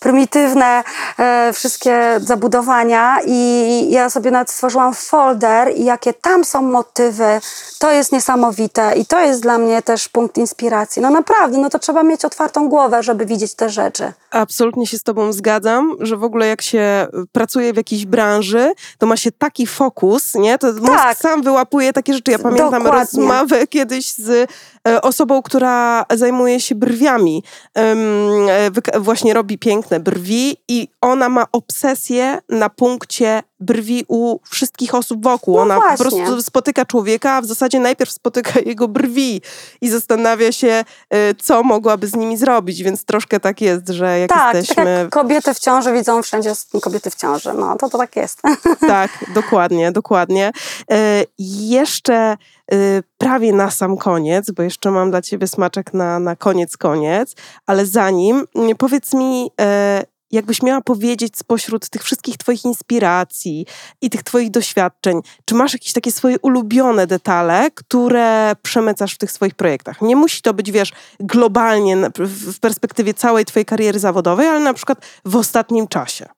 prymitywne e, wszystkie zabudowania i ja sobie nawet stworzyłam folder i jakie tam są motywy, to jest niesamowite i to jest dla mnie też punkt inspiracji. No naprawdę, no to trzeba mieć otwartą głowę, żeby widzieć te rzeczy. Absolutnie się z Tobą zgadzam, że w ogóle jak się pracuje w jakiejś branży, to ma się taki fokus, nie? To Tak. sam wyłapuje takie rzeczy. Ja pamiętam Dokładnie. rozmowę kiedyś z e, osobą, która zajmuje się brwiami. E, właśnie robi piękne brwi i ona ma obsesję na punkcie brwi u wszystkich osób wokół. No ona po właśnie. prostu spotyka człowieka, a w zasadzie najpierw spotyka jego brwi i zastanawia się, e, co mogłaby z nimi zrobić, więc troszkę tak jest, że jak Tak, tak jesteśmy... jak kobiety w ciąży widzą wszędzie kobiety w ciąży, no to, to tak jest. Tak, dokładnie, dokładnie. E, jeszcze e, prawie na sam koniec, bo jeszcze mam dla ciebie smaczek na, na koniec, koniec, ale zanim, powiedz mi, jakbyś miała powiedzieć spośród tych wszystkich twoich inspiracji i tych twoich doświadczeń, czy masz jakieś takie swoje ulubione detale, które przemycasz w tych swoich projektach? Nie musi to być, wiesz, globalnie w perspektywie całej twojej kariery zawodowej, ale na przykład w ostatnim czasie.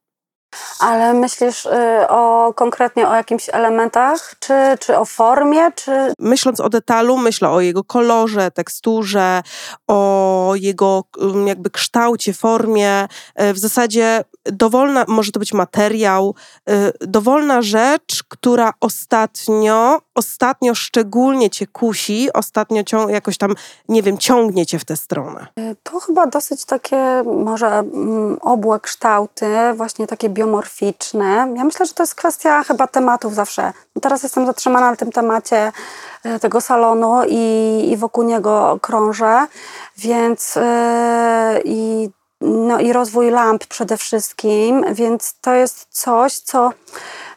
Ale myślisz y, o konkretnie o jakimś elementach, czy, czy o formie, czy myśląc o detalu, myślę o jego kolorze, teksturze, o jego um, jakby kształcie, formie. E, W zasadzie dowolna, może to być materiał, e, dowolna rzecz, która ostatnio, ostatnio szczególnie cię kusi, ostatnio cią, jakoś tam, nie wiem, ciągnie cię w tę stronę. To chyba dosyć takie może mm, obłe kształty, właśnie takie biomorficzne. Ja myślę, że to jest kwestia chyba tematów zawsze. No Teraz jestem zatrzymana na tym temacie e, tego salonu i, i wokół niego krążę, więc e, i, no i rozwój lamp przede wszystkim, więc to jest coś, co,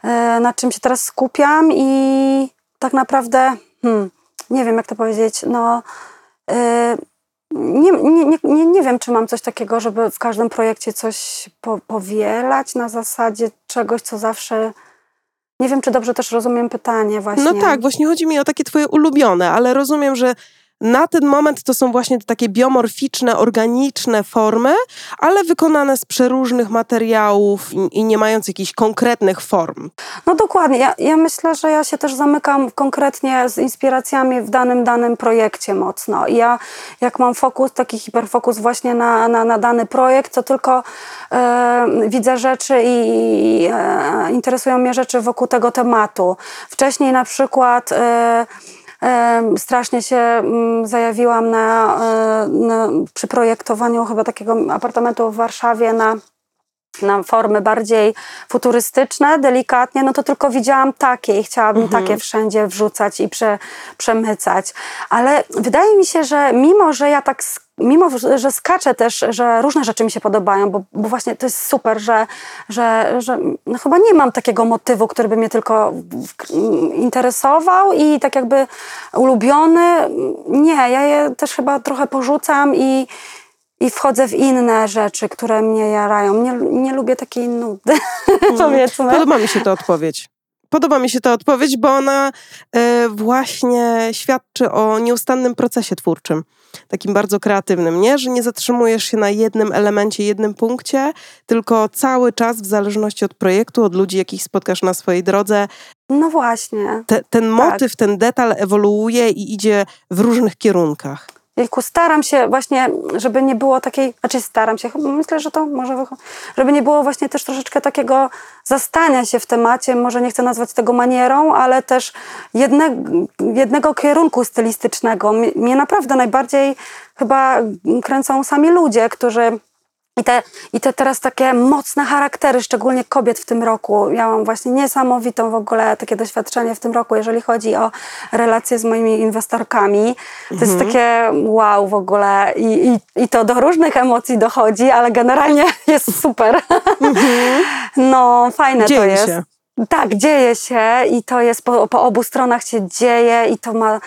e, na czym się teraz skupiam i tak naprawdę, hmm, nie wiem jak to powiedzieć, no e, nie, nie, nie, nie, nie wiem, czy mam coś takiego, żeby w każdym projekcie coś po, powielać na zasadzie czegoś, co zawsze. Nie wiem, czy dobrze też rozumiem pytanie właśnie. No tak, właśnie chodzi mi o takie twoje ulubione, ale rozumiem, że na ten moment to są właśnie takie biomorficzne, organiczne formy, ale wykonane z przeróżnych materiałów i, i nie mając jakichś konkretnych form. No dokładnie. Ja, ja myślę, że ja się też zamykam konkretnie z inspiracjami w danym danym projekcie mocno. I ja jak mam fokus, taki hiperfokus właśnie na, na, na dany projekt, to tylko e, widzę rzeczy i, i e, interesują mnie rzeczy wokół tego tematu. Wcześniej na przykład e, strasznie się mm, zajawiłam na, e, na, przy projektowaniu chyba takiego apartamentu w Warszawie na na formy bardziej futurystyczne, delikatnie, no to tylko widziałam takie i chciałabym takie wszędzie wrzucać i prze, przemycać. Ale wydaje mi się, że mimo, że ja tak mimo, że skaczę też, że różne rzeczy mi się podobają, bo, bo właśnie to jest super, że, że, że no chyba nie mam takiego motywu, który by mnie tylko interesował i tak jakby ulubiony. Nie, ja je też chyba trochę porzucam i, i wchodzę w inne rzeczy, które mnie jarają. Nie, nie lubię takiej nudy, powiedzmy. Podoba mi się ta odpowiedź. Podoba mi się ta odpowiedź, bo ona e, właśnie świadczy o nieustannym procesie twórczym, takim bardzo kreatywnym, nie? Że nie zatrzymujesz się na jednym elemencie, jednym punkcie, tylko cały czas w zależności od projektu, od ludzi, jakich spotkasz na swojej drodze. No właśnie. Te, ten motyw, tak. ten detal ewoluuje i idzie w różnych kierunkach. Jejku, staram się właśnie, żeby nie było takiej, znaczy staram się, myślę, że to może żeby nie było właśnie też troszeczkę takiego zastania się w temacie, może nie chcę nazwać tego manierą, ale też jedne, jednego kierunku stylistycznego. Mnie naprawdę najbardziej chyba kręcą sami ludzie, którzy i te, I te teraz takie mocne charaktery, szczególnie kobiet w tym roku. Miałam właśnie niesamowitą w ogóle takie doświadczenie w tym roku, jeżeli chodzi o relacje z moimi inwestorkami. To mhm. jest takie wow w ogóle I, i, i to do różnych emocji dochodzi, ale generalnie jest super. Mhm. No, fajne dzieje to jest. Się. Tak, dzieje się i to jest po, po obu stronach się dzieje i to ma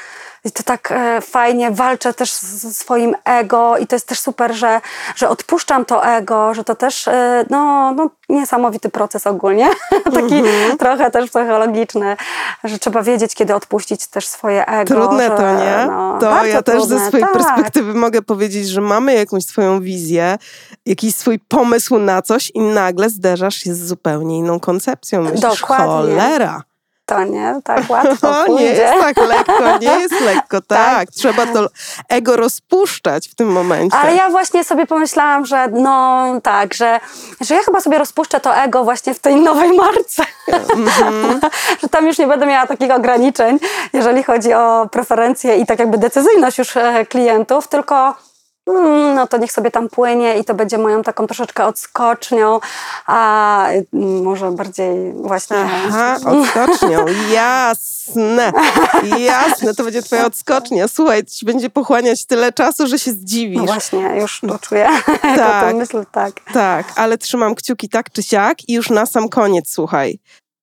i to tak e, fajnie, walczę też ze swoim ego i to jest też super, że, że odpuszczam to ego, że to też e, no, no, niesamowity proces ogólnie, taki mm-hmm. trochę też psychologiczny, że trzeba wiedzieć, kiedy odpuścić też swoje ego. Trudne że, to, nie? No, to ja też trudne, ze swojej tak. perspektywy mogę powiedzieć, że mamy jakąś swoją wizję, jakiś swój pomysł na coś i nagle zderzasz się z zupełnie inną koncepcją. Myślisz, Dokładnie. cholera to nie tak łatwo no, pójdzie. Nie jest tak lekko, nie jest lekko, tak. tak. Trzeba to ego rozpuszczać w tym momencie. Ale ja właśnie sobie pomyślałam, że no tak, że, że ja chyba sobie rozpuszczę to ego właśnie w tej nowej marce. Mm-hmm. że tam już nie będę miała takich ograniczeń, jeżeli chodzi o preferencje i tak jakby decyzyjność już e, klientów, tylko Mm, no to niech sobie tam płynie i to będzie moją taką troszeczkę odskocznią, a mm, może bardziej właśnie... Aha, odskocznią, jasne, jasne, to będzie twoja odskocznia. Słuchaj, ci będzie pochłaniać tyle czasu, że się zdziwisz. No właśnie, już to czuję, tak, to myślę, tak. Tak, ale trzymam kciuki tak czy siak i już na sam koniec, słuchaj,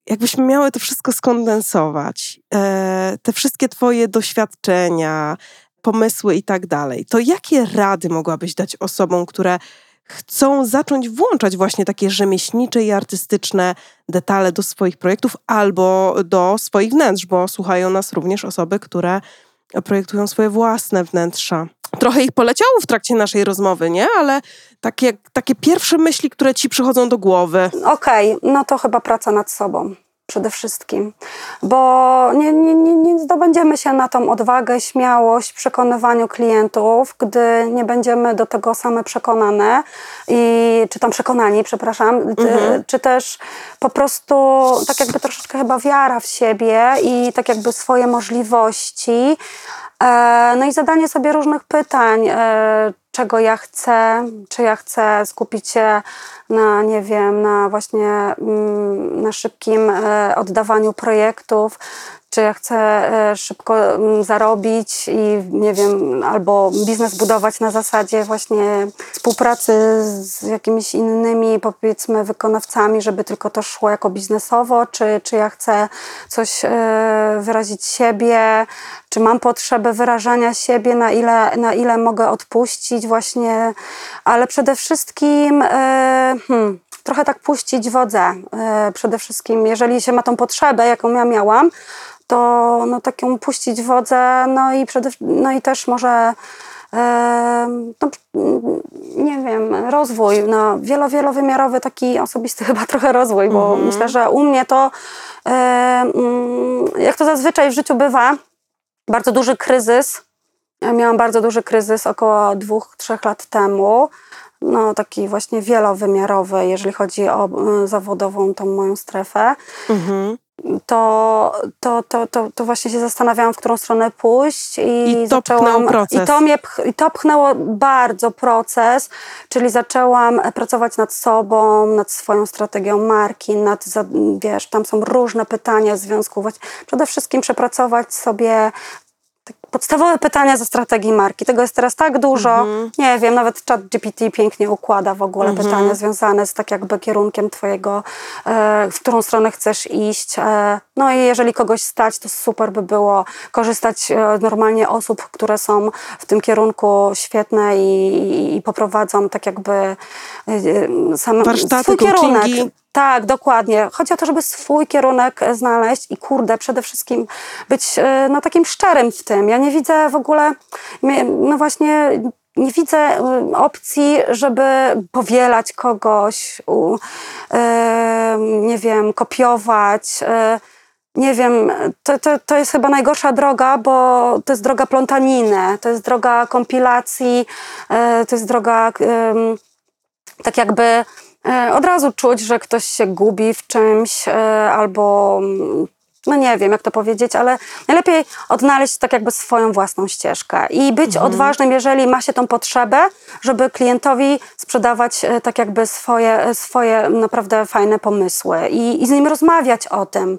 jakbyśmy miały to wszystko skondensować, e, te wszystkie Twoje doświadczenia, pomysły i tak dalej, to jakie rady mogłabyś dać osobom, które chcą zacząć włączać właśnie takie rzemieślnicze i artystyczne detale do swoich projektów albo do swoich wnętrz, bo słuchają nas również osoby, które projektują swoje własne wnętrza. Trochę ich poleciało w trakcie naszej rozmowy, nie? Ale takie, takie pierwsze myśli, które ci przychodzą do głowy. Okej, okay, no to chyba praca nad sobą przede wszystkim, bo nie, nie, nie, nie zdobędziemy się na tą odwagę, śmiałość w przekonywaniu klientów, gdy nie będziemy do tego same przekonane, i, czy tam przekonani, przepraszam, mhm. czy też po prostu tak jakby troszeczkę chyba wiara w siebie i tak jakby swoje możliwości, e, no i zadanie sobie różnych pytań, e, czego ja chcę, czy ja chcę skupić się na, nie wiem, na właśnie mm, na szybkim e, oddawaniu projektów, czy ja chcę e, szybko mm, zarobić i nie wiem, albo biznes budować na zasadzie właśnie współpracy z jakimiś innymi, powiedzmy, wykonawcami, żeby tylko to szło jako biznesowo, czy, czy ja chcę coś e, wyrazić siebie, czy mam potrzebę wyrażania siebie, na ile, na ile mogę odpuścić właśnie, ale przede wszystkim e, hmm, trochę tak puścić wodze. Przede wszystkim, jeżeli się ma tą potrzebę, jaką ja miałam, to no, taką puścić wodę, no i, przede, no i też może e, no, nie wiem, rozwój, no, wielo, wielowymiarowy taki osobisty chyba trochę rozwój, bo mhm. myślę, że u mnie to e, mm, jak to zazwyczaj w życiu bywa, bardzo duży kryzys. Ja miałam bardzo duży kryzys około dwóch, trzech lat temu. No, taki właśnie wielowymiarowy, jeżeli chodzi o y, zawodową tą moją strefę. Mhm to, to, to, to, to właśnie się zastanawiałam, w którą stronę pójść i, I zaczęłam, proces. I to, mnie I to pchnęło bardzo proces, czyli zaczęłam pracować nad sobą, nad swoją strategią marki, nad, wiesz, tam są różne pytania w związku, przede wszystkim przepracować sobie podstawowe pytania ze strategii marki. Tego jest teraz tak dużo. Mhm. Nie wiem, nawet chat GPT pięknie układa w ogóle Mhm. pytania związane z tak jakby kierunkiem twojego, e, w którą stronę chcesz iść. E, no i jeżeli kogoś stać, to super by było korzystać e, normalnie osób, które są w tym kierunku świetne i, i, poprowadzą tak jakby sam Warsztaty, swój kierunek. Tak, dokładnie. Chodzi o to, żeby swój kierunek e, znaleźć i kurde, przede wszystkim być e, no, takim szczerym w tym. Ja nie widzę w ogóle, no właśnie, nie widzę e, opcji, żeby powielać kogoś, nie wiem, kopiować. e, Nie wiem, to, to, to jest chyba najgorsza droga, bo to jest droga plątaniny, to jest droga kompilacji, to jest droga tak jakby od razu czuć, że ktoś się gubi w czymś e, albo mm, no nie wiem, jak to powiedzieć, ale najlepiej odnaleźć tak jakby swoją własną ścieżkę i być odważnym, jeżeli ma się tą potrzebę, żeby klientowi sprzedawać e, tak jakby swoje, e, swoje naprawdę fajne pomysły i, i z nim rozmawiać o tym.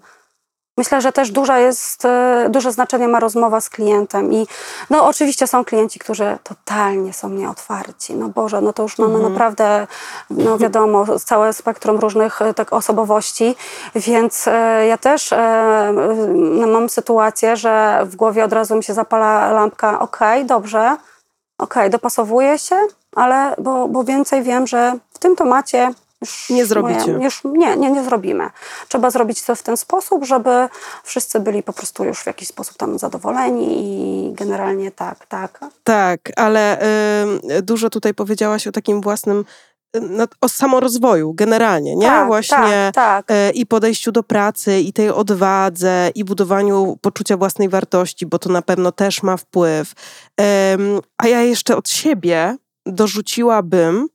Myślę, że też duża jest, e, duże znaczenie ma rozmowa z klientem i no oczywiście są klienci, którzy totalnie są nieotwarci. No Boże, no to już mamy naprawdę, no wiadomo, całe spektrum różnych e, tak osobowości, więc e, ja też e, mam sytuację, że w głowie od razu mi się zapala lampka, okej, dobrze, okej, dopasowuję się, ale bo, bo więcej wiem, że w tym temacie już Nie zrobicie. moje- już nie, nie, nie zrobimy. Trzeba zrobić to w ten sposób, żeby wszyscy byli po prostu już w jakiś sposób tam zadowoleni i generalnie tak, tak. Tak, ale y, dużo tutaj powiedziałaś o takim własnym, no, o samorozwoju generalnie, nie? Tak, Właśnie tak, tak. y, i podejściu do pracy, i tej odwadze, i budowaniu poczucia własnej wartości, bo to na pewno też ma wpływ. A ja jeszcze od siebie dorzuciłabym ym,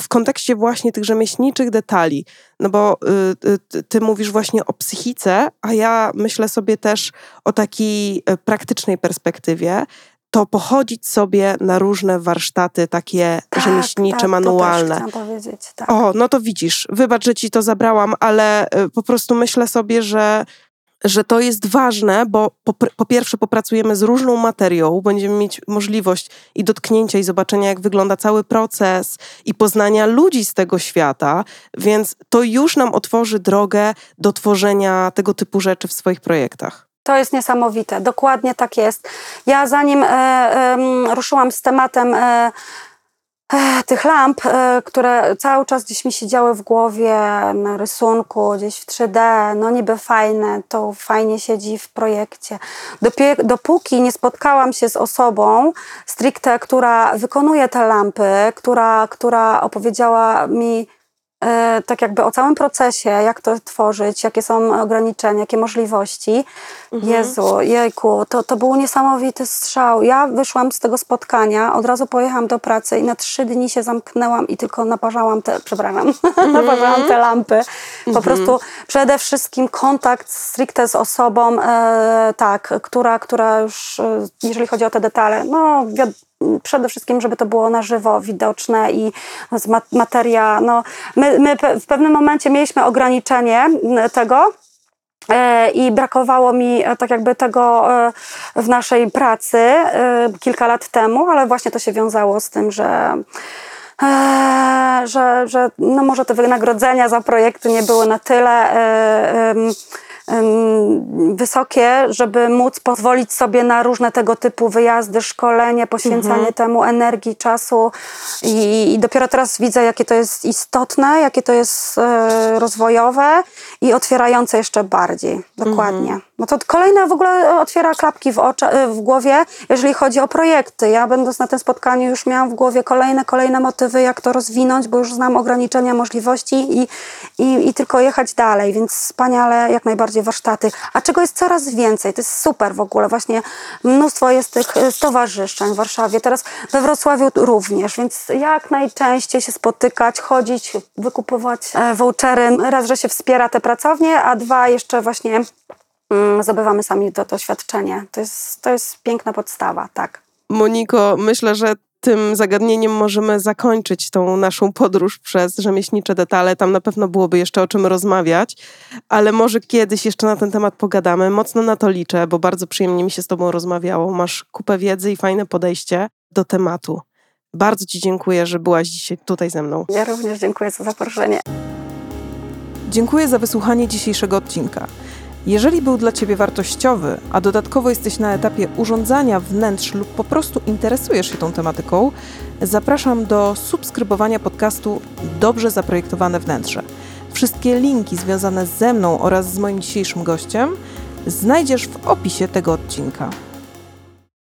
w kontekście właśnie tych rzemieślniczych detali, no bo y, y, ty- mówisz właśnie o psychice, a ja myślę sobie też o takiej y, praktycznej perspektywie, to pochodzić sobie na różne warsztaty takie Tak, rzemieślnicze, tak, To manualne. chciałam powiedzieć, tak. O, no to widzisz, wybacz, że ci to zabrałam, ale y, po prostu myślę sobie, że, że to jest ważne, bo po, po pierwsze popracujemy z różną materią, będziemy mieć możliwość i dotknięcia i zobaczenia, jak wygląda cały proces i poznania ludzi z tego świata, więc to już nam otworzy drogę do tworzenia tego typu rzeczy w swoich projektach. To jest niesamowite, dokładnie tak jest. Ja zanim e, em, ruszyłam z tematem e, e, tych lamp, e, które cały czas gdzieś mi siedziały w głowie, na rysunku, gdzieś w 3D, no niby fajne, to fajnie siedzi w projekcie. Dopie- dopóki nie spotkałam się z osobą stricte, która wykonuje te lampy, która, która opowiedziała mi tak jakby o całym procesie, jak to tworzyć, jakie są ograniczenia, jakie możliwości. Jezu, jejku, to, to był niesamowity strzał. Ja wyszłam z tego spotkania, od razu pojechałam do pracy i na trzy dni się zamknęłam i tylko naparzałam te, przepraszam, naparzałam te lampy. Po prostu przede wszystkim kontakt stricte z osobą, e, tak, która, która już, e, jeżeli chodzi o te detale, no przede wszystkim, żeby to było na żywo, widoczne i materia, no my, my w pewnym momencie mieliśmy ograniczenie tego, E, I brakowało mi e, tak jakby tego e, w naszej pracy kilka lat temu, ale właśnie to się wiązało z tym, że, że, że no może te wynagrodzenia za projekty nie były na tyle wysokie, żeby móc pozwolić sobie na różne tego typu wyjazdy, szkolenie, poświęcanie temu energii, czasu i, i dopiero teraz widzę, jakie to jest istotne, jakie to jest e, rozwojowe i otwierające jeszcze bardziej. Dokładnie. No to kolejne w ogóle otwiera klapki w, e, w głowie, jeżeli chodzi o projekty. Ja będąc na tym spotkaniu już miałam w głowie kolejne, kolejne motywy, jak to rozwinąć, bo już znam ograniczenia, możliwości i, i, i tylko jechać dalej, więc wspaniale, jak najbardziej warsztaty. A czego jest coraz więcej, to jest super w ogóle. Właśnie mnóstwo jest tych e, stowarzyszeń w Warszawie, teraz we Wrocławiu również, więc jak najczęściej się spotykać, chodzić, wykupywać e, vouchery. Raz, że się wspiera te pracownie, a dwa jeszcze właśnie zdobywamy sami to doświadczenie. To jest, to jest piękna podstawa, tak. Moniko, myślę, że tym zagadnieniem możemy zakończyć tą naszą podróż przez rzemieślnicze detale. Tam na pewno byłoby jeszcze o czym rozmawiać, ale może kiedyś jeszcze na ten temat pogadamy. Mocno na to liczę, bo bardzo przyjemnie mi się z Tobą rozmawiało. Masz kupę wiedzy i fajne podejście do tematu. Bardzo Ci dziękuję, że byłaś dzisiaj tutaj ze mną. Ja również dziękuję za zaproszenie. Dziękuję za wysłuchanie dzisiejszego odcinka. Jeżeli był dla Ciebie wartościowy, a dodatkowo jesteś na etapie urządzania wnętrz lub po prostu interesujesz się tą tematyką, zapraszam do subskrybowania podcastu Dobrze Zaprojektowane Wnętrze. Wszystkie linki związane ze mną oraz z moim dzisiejszym gościem znajdziesz w opisie tego odcinka.